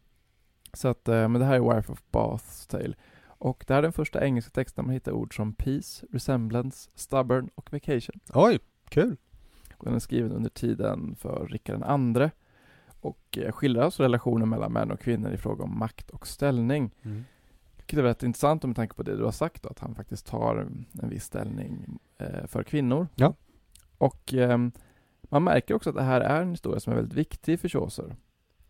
Så att, eh, men det här är Wife of Bath's Tale. Och det här är den första engelska texten man hittar ord som peace, resemblance, stubborn och vacation. Oj, kul. Och den är skriven under tiden för Rickard II och eh, skildrar alltså relationen mellan män och kvinnor i fråga om makt och ställning. Mm. Vilket är väldigt intressant med tanke på det du har sagt då, att han faktiskt tar en viss ställning eh, för kvinnor. Ja. Och ehm, man märker också att det här är en historia som är väldigt viktig för Chaucer.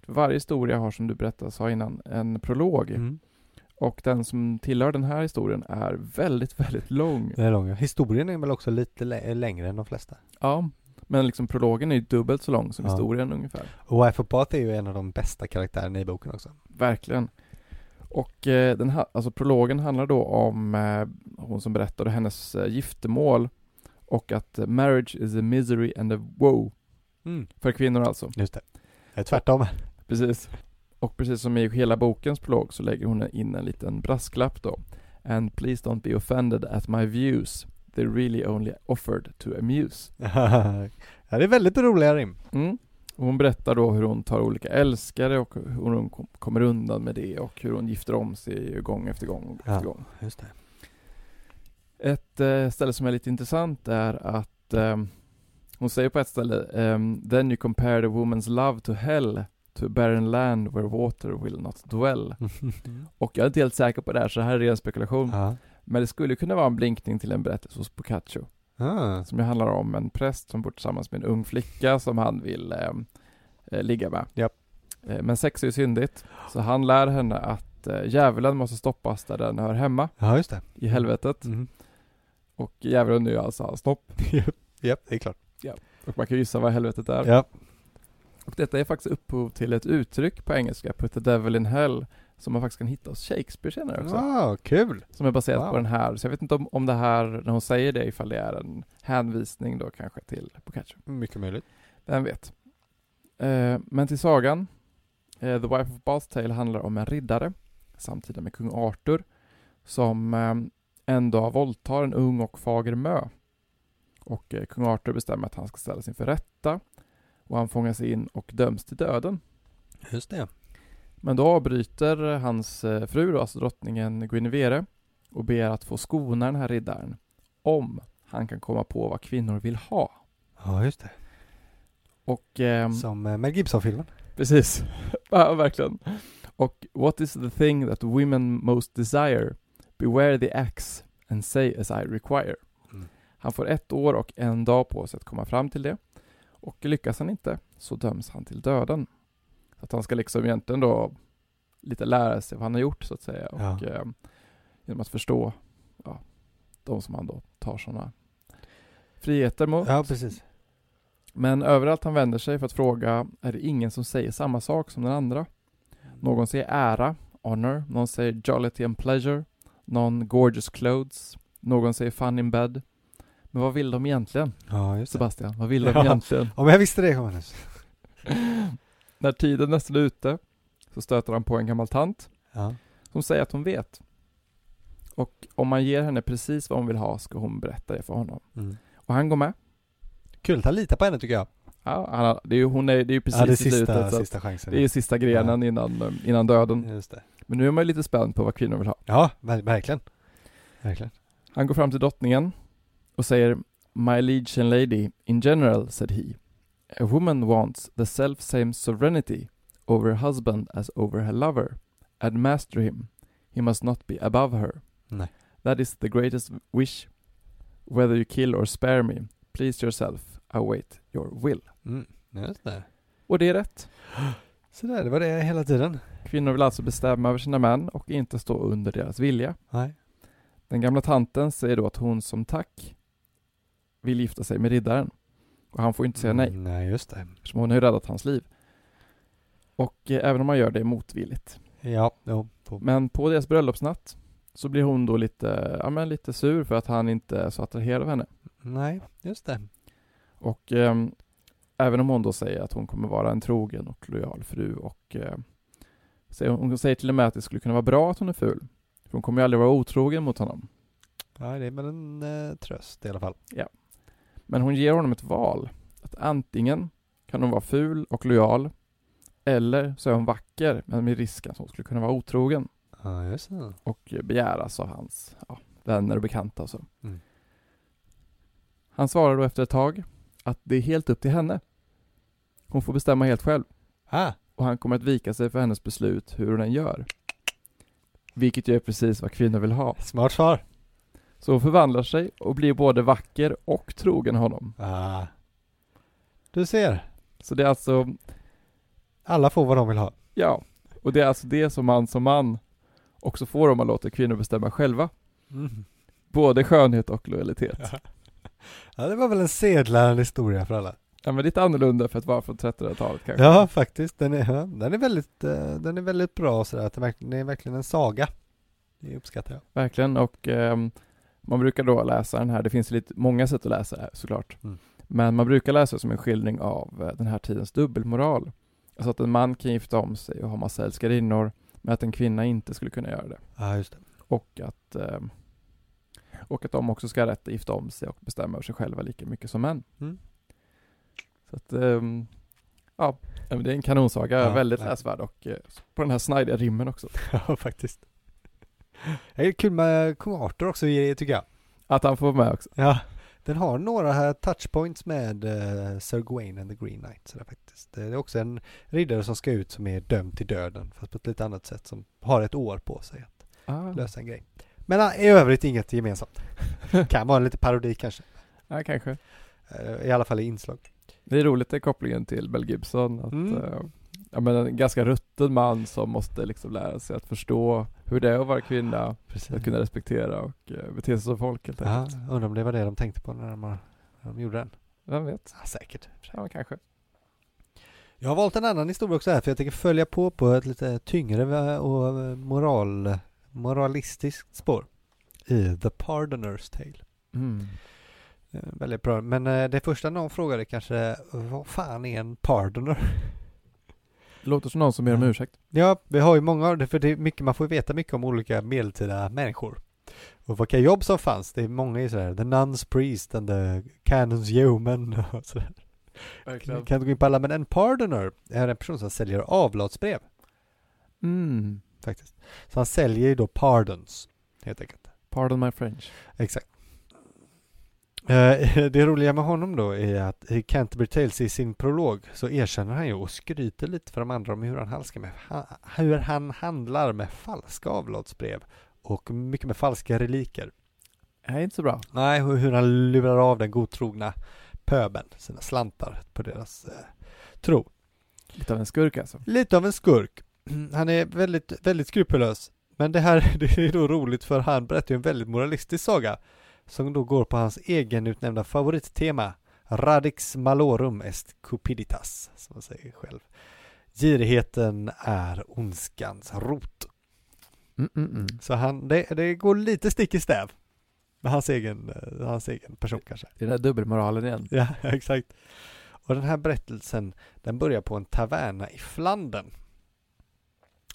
Varje historia har, som du berättade, sa innan, en prolog. Mm. Och den som tillhör den här historien är väldigt, väldigt lång. Det är långa. Historien är väl också lite lä- längre än de flesta. Ja, men liksom prologen är ju dubbelt så lång som Ja. historien ungefär. Och Wife är ju en av de bästa karaktärerna i boken också. Verkligen. Och eh, den här, alltså prologen handlar då om eh, hon som berättar och hennes eh, giftermål och att marriage is a misery and a woe Mm. för kvinnor alltså. Just det. Det är tvärtom. Precis. Och precis som i hela bokens prolog så lägger hon in en liten brasklapp då. And please don't be offended at my views. They really only offered to amuse. ja, det är väldigt roliga rim. Mm. Hon berättar då hur hon tar olika älskare och hur hon kom- kommer undan med det och hur hon gifter om sig gång efter gång Ja. efter gång. Just det. Ett eh, ställe som är lite intressant är att ehm, hon säger på ett ställe ehm, Then you compare the woman's love to hell to a barren land where water will not dwell. Och jag är inte helt säker på det här så det här är ren spekulation. ja. Men det skulle kunna vara en blinkning till en berättelse hos Boccaccio. Ah. Som ju handlar om en präst som bor tillsammans med en ung flicka som han vill ehm, eh, ligga med. Japp. Eh, men sex är ju syndigt. Så han lär henne att eh, djävulen måste stoppas där den hör hemma. ja, just det. I helvetet. Mm. Och djävulen är ju alltså hans snopp. Japp, det är klart. Och man kan gissa vad helvetet är. Ja. Och detta är faktiskt upphov till ett uttryck på engelska, put the devil in hell, som man faktiskt kan hitta hos Shakespeare senare också. Wow, kul. Som är baserat Wow. på den här. Så jag vet inte om, om det här, när hon säger det, ifall det är en hänvisning då kanske till Boccaccio. Mycket möjligt. Vem vet. Eh, men till sagan. Eh, The Wife of Bath's Tale handlar om en riddare, samtida med kung Arthur, som eh, en dag våldtar en ung och fager mö. Och eh, kung Arthur bestämmer att han ska ställas inför rätta. Och han fångas in och döms till döden. Just det. Men då avbryter hans eh, fru, då, alltså drottningen Guinevere, och ber att få skona den här riddaren. Om han kan komma på vad kvinnor vill ha. Ja, just det. Och... ehm, Som eh, Mel Gibson-filmen. Precis. ja, verkligen. Och what is the thing that women most desire? Beware the axe and say as I require. Mm. Han får ett år och en dag på sig att komma fram till det. Och lyckas han inte så döms han till döden. Så att han ska liksom egentligen då lite lära sig vad han har gjort så att säga. Och Ja. eh, genom att förstå ja, de som han då tar sådana friheter mot. Ja, precis. Men överallt han vänder sig för att fråga är det ingen som säger samma sak som den andra. Någon säger ära, honor, någon säger jollity and pleasure, någon gorgeous clothes, någon säger fun in bed. Men vad vill de egentligen? Ja. Sebastian, vad vill de Ja. egentligen? Om jag visste det, Johannes. När tiden nästan är ute så stöter han på en gammal tant Ja. som säger att hon vet. Och om man ger henne precis vad hon vill ha ska hon berätta det för honom. Mm. Och han går med. Kul han litar på henne tycker jag. Ja, han det är ju, hon är, det är ju precis ja, det är i slutet. sista, sista chansen. det är ju sista grenen innan, eh, innan döden. Men nu är man ju lite spänd på vad kvinnor vill ha. Ja, ver- verkligen. Verkligen. Han går fram till drottningen och säger My liege and lady, in general, said he, a woman wants the self-same sovereignty over her husband as over her lover, and master him. He must not be above her. Nej. That is the greatest wish. Whether you kill or spare me, please yourself, await your will. Mm. Just det. Och det är rätt. Så där, det var det hela tiden. Kvinnor vill alltså bestämma över sina män och inte stå under deras vilja. Nej. Den gamla tanten säger då att hon som tack vill gifta sig med riddaren. Och han får inte säga nej, Mm, nej, just det. eftersom hon har ju räddat hans liv. Och eh, även om man gör det motvilligt. Ja, jo. På. Men på deras bröllopsnatt så blir hon då lite, ja men lite sur för att han inte är så attraherad av henne. Nej, just det. Och ehm, även om hon då säger att hon kommer vara en trogen och lojal fru och eh, säger, hon säger till och med att det skulle kunna vara bra att hon är ful. För hon kommer ju aldrig vara otrogen mot honom. Ja, det är väl en eh, tröst i alla fall. Men hon ger honom ett val. Att antingen kan hon vara ful och lojal eller så är hon vacker men med risken att hon skulle kunna vara otrogen Ja, just det. och begäras av hans ja, vänner och bekanta och så. Mm. Han svarar då efter ett tag att det är helt upp till henne. Hon får bestämma helt själv Ah, och han kommer att vika sig för hennes beslut hur hon än gör. Vilket ju är precis vad kvinnor vill ha. smart svar. Så hon förvandlar sig och blir både vacker och trogen honom. Ah. Du ser. Så det är alltså Alla får vad de vill ha. Ja, och det är alltså det som man som man också får om man låter kvinnor bestämma själva. Mm. Både skönhet och lojalitet. Ja. Ja, det var väl en sedlande historia för alla. Ja men lite annorlunda för att vara från 1300-talet kanske. Ja, faktiskt. Den är, ja, den är, väldigt, eh, den är väldigt bra sådär. Det, är verkligen en saga. Det uppskattar jag. Verkligen och ehm, man brukar då läsa den här, det finns lite många sätt att läsa det här såklart. Mm. Men man brukar läsa det som en skildring av eh, den här tidens dubbelmoral. Alltså att en man kan gifta om sig och ha massa älskarinnor, men att en kvinna inte skulle kunna göra det. Ja, just det. Och att, ehm, och att de också ska ha rätt att gifta om sig och bestämma över sig själva lika mycket som män. Mm. Så att, ehm, ja, det är en kanonsaga, Ja, väldigt läsvärd och eh, på den här snajdiga rimmen också. Ja, faktiskt. Det är kul med kung Arthur också, tycker jag. Att han får med också. Ja, den har några här touchpoints med uh, Sir Gawain and the Green Knight. Så det, är faktiskt. det är också en riddare som ska ut som är dömd till döden, fast på ett lite annat sätt, som har ett år på sig att Ah, lösa en grej. Men uh, i övrigt inget gemensamt. kan vara en lite parodi kanske. ja, kanske. Uh, I alla fall i inslag. Det är roligt den kopplingen till Mel Gibson. Att, Mm. ja, men en ganska rutten man som måste liksom lära sig att förstå hur det är att vara kvinna, Precis. att kunna respektera och uh, bete sig som folk helt Ja, enkelt. undrar om det var det de tänkte på när de, när de gjorde den. Vem vet? Ja, säkert. Ja, kanske. Jag har valt en annan historia också här för jag tänker följa på på ett lite tyngre och moral, moralistiskt spår. I The Pardoner's Tale. Mm. Eh, Väldigt bra. Men eh, det första någon frågade kanske, vad fan är en pardoner? Låter som någon som ber om ursäkt. Ja, vi har ju många av det, för det är mycket, man får ju veta mycket om olika medeltida människor. Och vilka jobb som fanns. Det är många i sådär, the nuns priest and the canons yeoman och sådär. Jag kan inte gå in på alla, men en pardoner är en person som säljer avlatsbrev Mm. faktiskt. Så han säljer ju då pardons, helt enkelt. Pardon my French. Exakt. Eh, Det roliga med honom då är att i Canterbury Tales i sin prolog så erkänner han ju och skryter lite för de andra om hur han med, hur han handlar med falska avlatsbrev och mycket med falska reliker. Nej, inte så bra. Nej, och hur han lurar av den godtrogna pöben sina slantar på deras eh, tro. Lite av en skurk alltså. Lite av en skurk. Han är väldigt, väldigt skrupellös. Men det här det är då roligt för han berättar ju en väldigt moralistisk saga. Som då går på hans egenutnämnda favorittema Radix malorum est cupiditas, som han säger själv. Girigheten är ondskans rot. Mm, mm, mm. Så han, det, det går lite stick i stäv med hans egen, eh, hans egen person kanske. Det är den där dubbelmoralen igen. Ja, exakt. Och den här berättelsen, den börjar på en taverna i Flandern.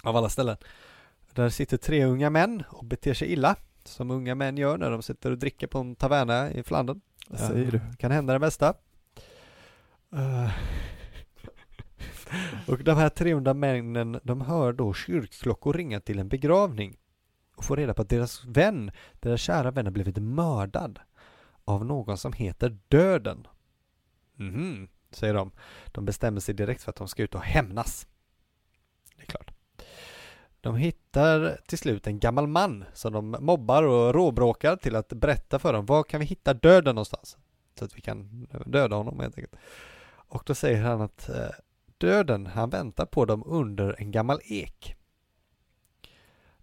Av alla ställen. Där sitter tre unga män och beter sig illa, som unga män gör när de sitter och dricker på en taverna i Flandern. Vad säger du? Kan hända det bästa. Eh, och de här 300 männen, de hör då kyrkklockor ringa till en begravning och får reda på att deras vän, deras kära vän har blivit mördad av någon som heter Döden. Mhm, säger de. De bestämmer sig direkt för att de ska ut och hämnas. Det är klart. De hittar till slut en gammal man som de mobbar och råbråkar till att berätta för dem var kan vi hitta döden någonstans? Så att vi kan döda honom helt enkelt. Och då säger han att eh, döden, han väntar på dem under en gammal ek.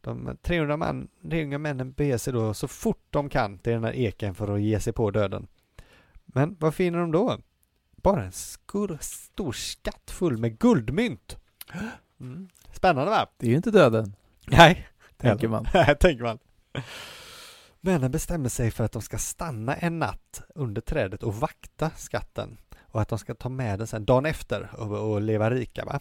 De 300 man, 300 männen beger sig då så fort de kan till den här eken för att ge sig på döden. Men vad finner de då? Bara en skur, stor skatt full med guldmynt. Mm. Spännande va? Det är ju inte döden, Nej, tänker man. Nej, tänker man. Männen bestämmer sig för att de ska stanna en natt under trädet och vakta skatten och att de ska ta med den sen dagen efter och, och leva rika va.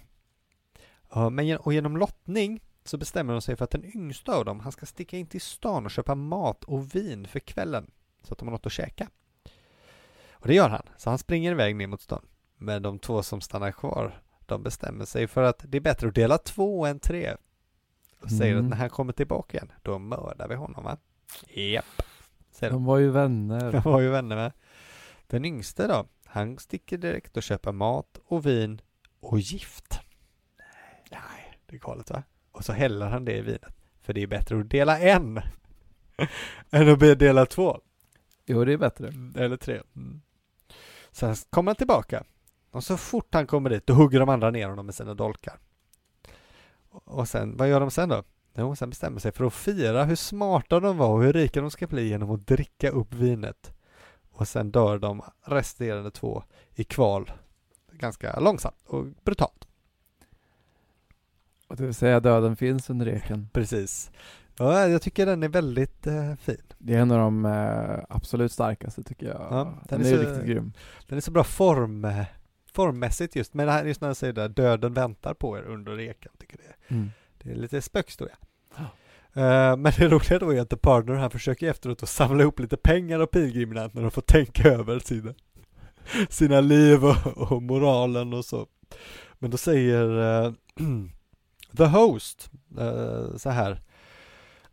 Men och genom lottning så bestämmer de sig för att den yngsta av dem, han ska sticka in till stan och köpa mat och vin för kvällen så att de har något att käka. Och det gör han, så han springer iväg ner mot stan. Men de två som stannar kvar, de bestämmer sig för att det är bättre att dela två än tre och säger Mm. att när han kommer tillbaka igen, då mördar vi honom va? Japp. Säger de. Var ju vänner. De var ju vänner med. Den yngste då, han sticker direkt och köper mat och vin och gift. Nej, det är galet va? Och så häller han det i vinet. För det är bättre att dela en än att dela två. Jo, det är bättre. Eller tre. Mm. Sen kommer han tillbaka. Och så fort han kommer dit, då hugger de andra ner honom med sina dolkar. Och sen, vad gör de sen då? Jo, sen bestämmer sig för att fira hur smarta de var och hur rika de ska bli genom att dricka upp vinet. Och sen dör de resterande två i kval. Ganska långsamt och brutalt. Och det vill säga döden finns under eken. Precis. Ja, jag tycker den är väldigt eh, fin. Det är en av de eh, absolut starkaste tycker jag. Ja, den, den är, är så- riktigt grym. Den är så bra form, eh, formmässigt just. Men det här just när jag säger det, döden väntar på er under eken. Tycker det. Mm. Det är lite spökhistoria. Eh, men det roliga då är att The Partner han försöker efteråt att samla ihop lite pengar av pilgrimerna när de får tänka över sina, sina liv och, och moralen och så. Men då säger eh, The Host eh, så här.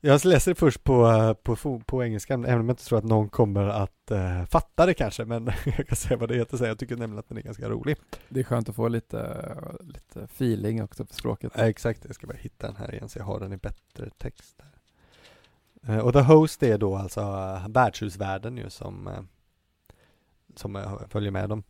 Jag läser det först på, eh, på, på engelska, även om jag inte tror att någon kommer att eh, fatta det kanske, men jag kan säga vad det heter. Så jag tycker nämligen att den är ganska rolig. Det är skönt att få lite, lite feeling också för språket. Ja, exakt, jag ska bara hitta den här igen så jag har den i bättre text. Eh, Och The Host är då alltså uh, värdshusvärden ju som, eh, som eh, följer med dem.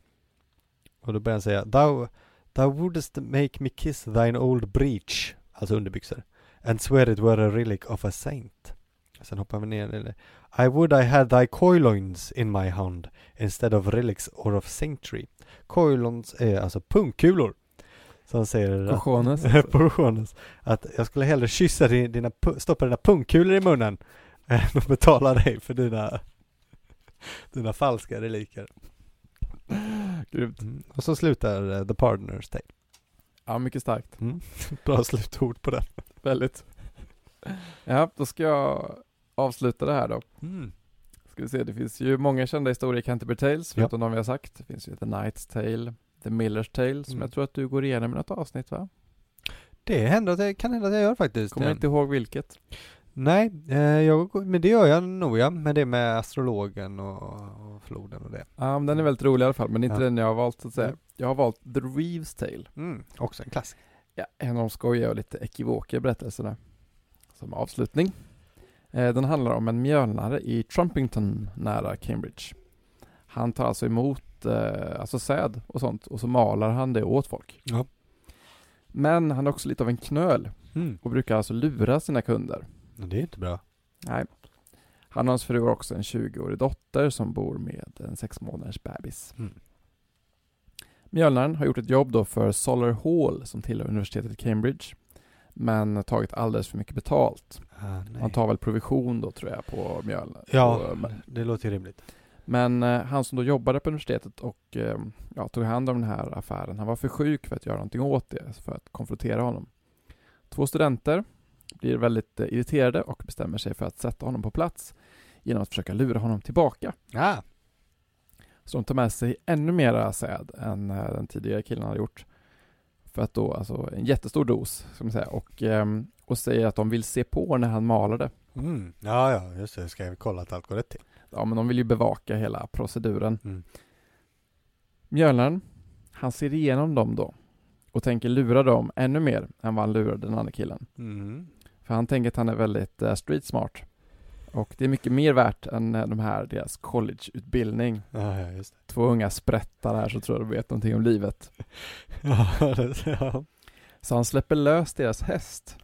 Och då börjar han säga Thou, thou wouldest make me kiss thine old breech, alltså underbyxor, and swear it were a relic of a saint. Sen hoppar vi ner I would I had thy coilons in my hand instead of relics or of saintry. Coilons är alltså pungkulor. Han säger Cojones. Portiones. Att jag skulle hellre kyssa din, dina, stoppa dina pungkulor i munnen än att betala dig för dina, dina falska reliker. Grymt. Mm. Och så slutar eh, The Partners Tale. Ja, mycket starkt. Mm. Bra slutord på den. Väldigt. Ja, då ska jag avsluta det här då. Mm. Ska vi se, det finns ju många kända historier i Canterbury Tales, Ja. förutom de vi har sagt. Det finns ju The Knight's Tale, The Miller's Tale, som Mm. jag tror att du går igenom i något avsnitt va? Det händer det kan hända att jag gör faktiskt. Kommer inte ihåg vilket. Nej, eh, jag, men det gör jag nog ja. Med det med astrologen och, och floden och det. Ja, men den är väldigt rolig i alla fall, men inte Ja. den jag har valt så att säga. Mm. Jag har valt The Reeves Tale. Mm. Också en klassiker. Ja, en av de skojiga och lite ekivoka berättelserna. Som avslutning. Eh, Den handlar om en mjölnare i Trumpington nära Cambridge. Han tar alltså emot eh, alltså säd och sånt och så malar han det åt folk. Ja. Men han är också lite av en knöl Mm. och brukar alltså lura sina kunder. Det är inte bra. Nej. Han och hans fru har också en 20-årig dotter som bor med en sex månaders bebis. Mm. Mjölnaren har gjort ett jobb då för Solar Hall som tillhör universitetet i Cambridge men tagit alldeles för mycket betalt. Ah. Han tar väl provision då tror jag på Mjölner. Ja, på- det låter rimligt. Men eh, han som då jobbade på universitetet och eh, ja, tog hand om den här affären, han var för sjuk för att göra någonting åt det, för att konfrontera honom. Två studenter blir väldigt eh, irriterade och bestämmer sig för att sätta honom på plats genom att försöka lura honom tillbaka. Ah, Så de tar med sig ännu mera säd än eh, den tidigare killen hade gjort. För att då, alltså en jättestor dos, ska man säga, och, ehm, och säger att de vill se på när han maler det. mm. Ja, ja, just det. Ska vi kolla att allt går rätt till? Ja, men de vill ju bevaka hela proceduren. Mm. Mjölnaren, han ser igenom dem då och tänker lura dem ännu mer än vad han lurade den andra killen. Mm. För han tänker att han är väldigt eh, street smart. Och det är mycket mer värt än eh, de här, deras collegeutbildning. Ja, ja, just det. Två unga sprättar här så tror jag de vet någonting om livet. Ja, det, ja. Så han släpper lös deras häst.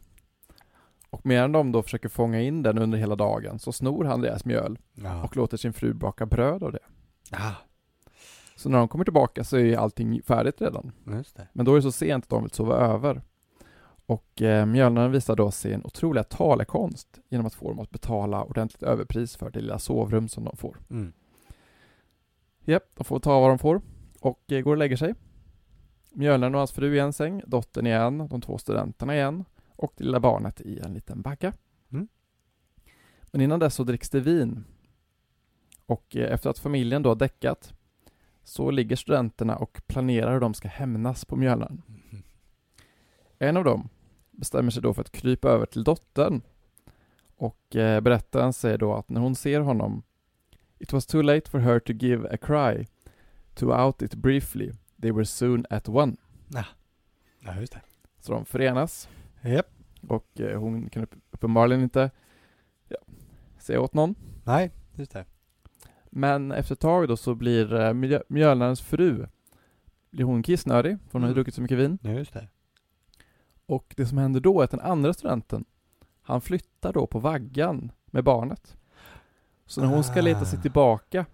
Och medan de då försöker fånga in den under hela dagen så snor han deras mjöl Ja. och låter sin fru baka bröd av det. Ah, Så när de kommer tillbaka så är allting färdigt redan. Men då är det så sent att de vill sova över. Och eh, mjölnaren visar då sin otroliga talekonst genom att få dem att betala ordentligt överpris för det lilla sovrum som de får. Mm. Japp, de får ta vad de får och eh, går och lägger sig. Mjölnaren och hans fru i en säng, dottern i en, de två studenterna i en och det lilla barnet i en liten bagga. Mm. Men innan dess så dricks det vin. Och eh, efter att familjen då har däckat så ligger studenterna och planerar hur de ska hämnas på mjölnaren. Mhm. En av dem bestämmer sig då för att krypa över till dottern och eh, berättaren säger då att när hon ser honom It was too late for her to give a cry To out it briefly They were soon at one Ja, just det. Så de förenas Japp. och eh, hon kan upp- uppenbarligen inte ja, säga åt någon Nej, just det. Men efter ett tag då så blir eh, mjö- mjölnarens fru Blir hon kissnödig för hon har Mm. druckit så mycket vin Ja, just det. Och det som händer då är att den andra studenten Han flyttar då på vaggan med barnet Så när hon ska leta sig Ah. tillbaka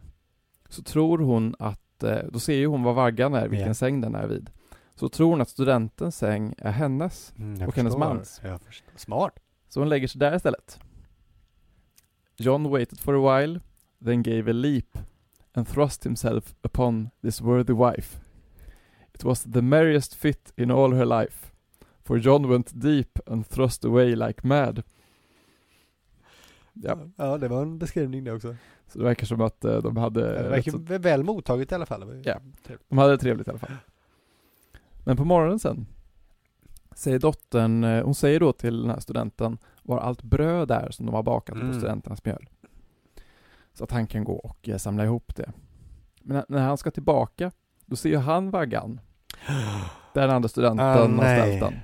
Så tror hon att eh, Då ser ju hon vad vaggan är, vilken Ja. säng den är vid Så tror hon att studentens säng är hennes Mm, Och hennes mans. Smart. Så hon lägger sig där istället John waited for a while Then gave a leap And thrust himself upon this worthy wife It was the merriest fit in all her life For John went deep and thrust away like mad. Ja, ja, det var en beskrivning det också. så det verkar som att eh, de hade Det verkar så, väl mottaget i alla fall. Ja. De hade det trevligt i alla fall. Men på morgonen sen Säger dottern, eh, hon säger då till den här studenten Var allt bröd är som de har bakat Mm. på studenternas mjöl? Så att han kan gå och eh, samla ihop det. Men när- han ska tillbaka Då ser ju han vaggan. Där den andra studenten Ah, har ställt den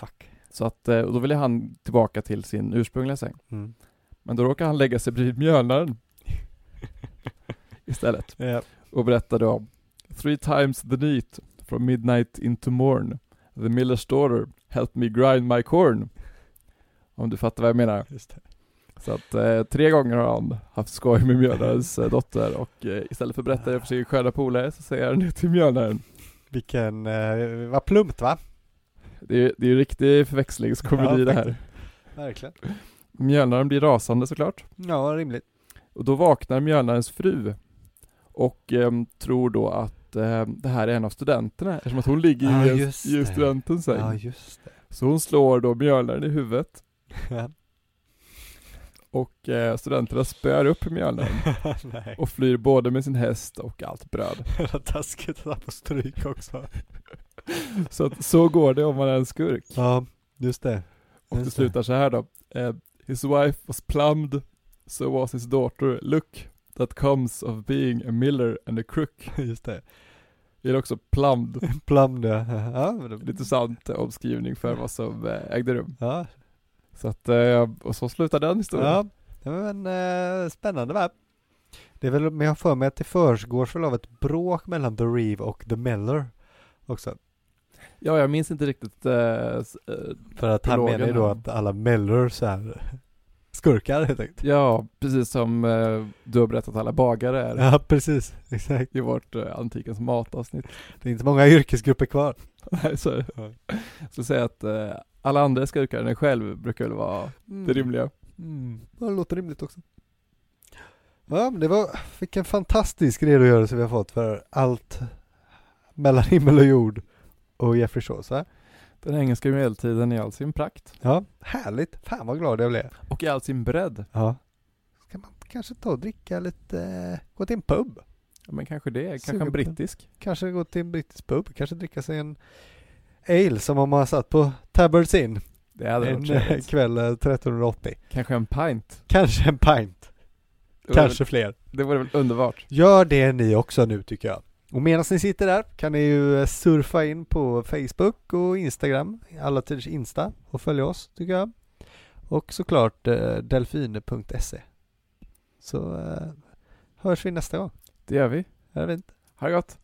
fuck. Så att, eh, och då vill han tillbaka till sin ursprungliga säng Mm. Men då råkar han lägga sig bredvid mjölnaren Istället Ja. och berättar då Three times the neat from midnight into morn The miller's daughter helped me grind my corn Om du fattar vad jag menar. Så att eh, tre gånger har han haft skoj med mjölnarens eh, dotter och eh, istället för att berätta det för sin sköna polare så säger han det till mjölnaren Vilken, eh, vad plumpt va? Det är, det är riktig förväxlingskomedi Ja, det här Verkligen. Mjölnaren blir rasande såklart Ja, rimligt. Och då vaknar mjölnarens fru och ehm, tror då att ehm, det här är en av studenterna eftersom att hon ligger Ja, i, i studentens säng. Ja, just det. Så hon slår då mjölnaren i huvudet Ja. och eh, studenterna spöar upp mjölnaren och flyr både med sin häst och allt bröd. vad taskigt att ta på stryk också. Så att så går det om man är en skurk. Ja, just det. Och det slutar så här då. Eh, his wife was plumbed, so was his daughter. Look, that comes of being a miller and a crook. Just det. Det är också plumbed. Plum det. Ja, men det, Lite sant omskrivning för vad som eh, ägde rum. ja. Så att, eh, och så slutar den historien. ja. ja men eh, spännande va? Det är väl, men jag har för mig att det försiggår väl av ett bråk mellan The Reeve och The Meller också. Ja, jag minns inte riktigt. Eh, eh, För att han menar ju då att alla Mellers är skurkar helt enkelt. Ja, precis som eh, du har berättat alla bagare är Ja, precis. Exakt. i vårt eh, antikens matavsnitt. Det är inte många yrkesgrupper kvar. Nej, så, så säga att eh, alla andra skurkar än dig själv brukar väl vara det rimliga. Mm. Ja, det låter rimligt också. Ja, men det var, vilken fantastisk redogörelse vi har fått för allt mellan himmel och jord och Jeffrey va? Den engelska medeltiden i all sin prakt. Ja, härligt. Fan vad glad jag blev. Och i all sin bredd. Ja. Ska man kanske ta och dricka lite, eh, gå till en pub? Ja, men kanske det, kanske Sugen en brittisk. Kanske gå till en brittisk pub, kanske dricka sig en ale som om man satt på Tabbards Inn Det hade en varit eh, kväll eh, 1380. Kanske en pint. Kanske en pint, kanske fler. Det vore väl underbart. Gör det ni också nu tycker jag. Och medan ni sitter där kan ni ju eh, surfa in på Facebook och Instagram, alla tiders Insta och följa oss tycker jag. Och såklart eh, delfine.se. Så eh, hörs vi nästa gång. Det gör vi. Är det fint? Ha det gott.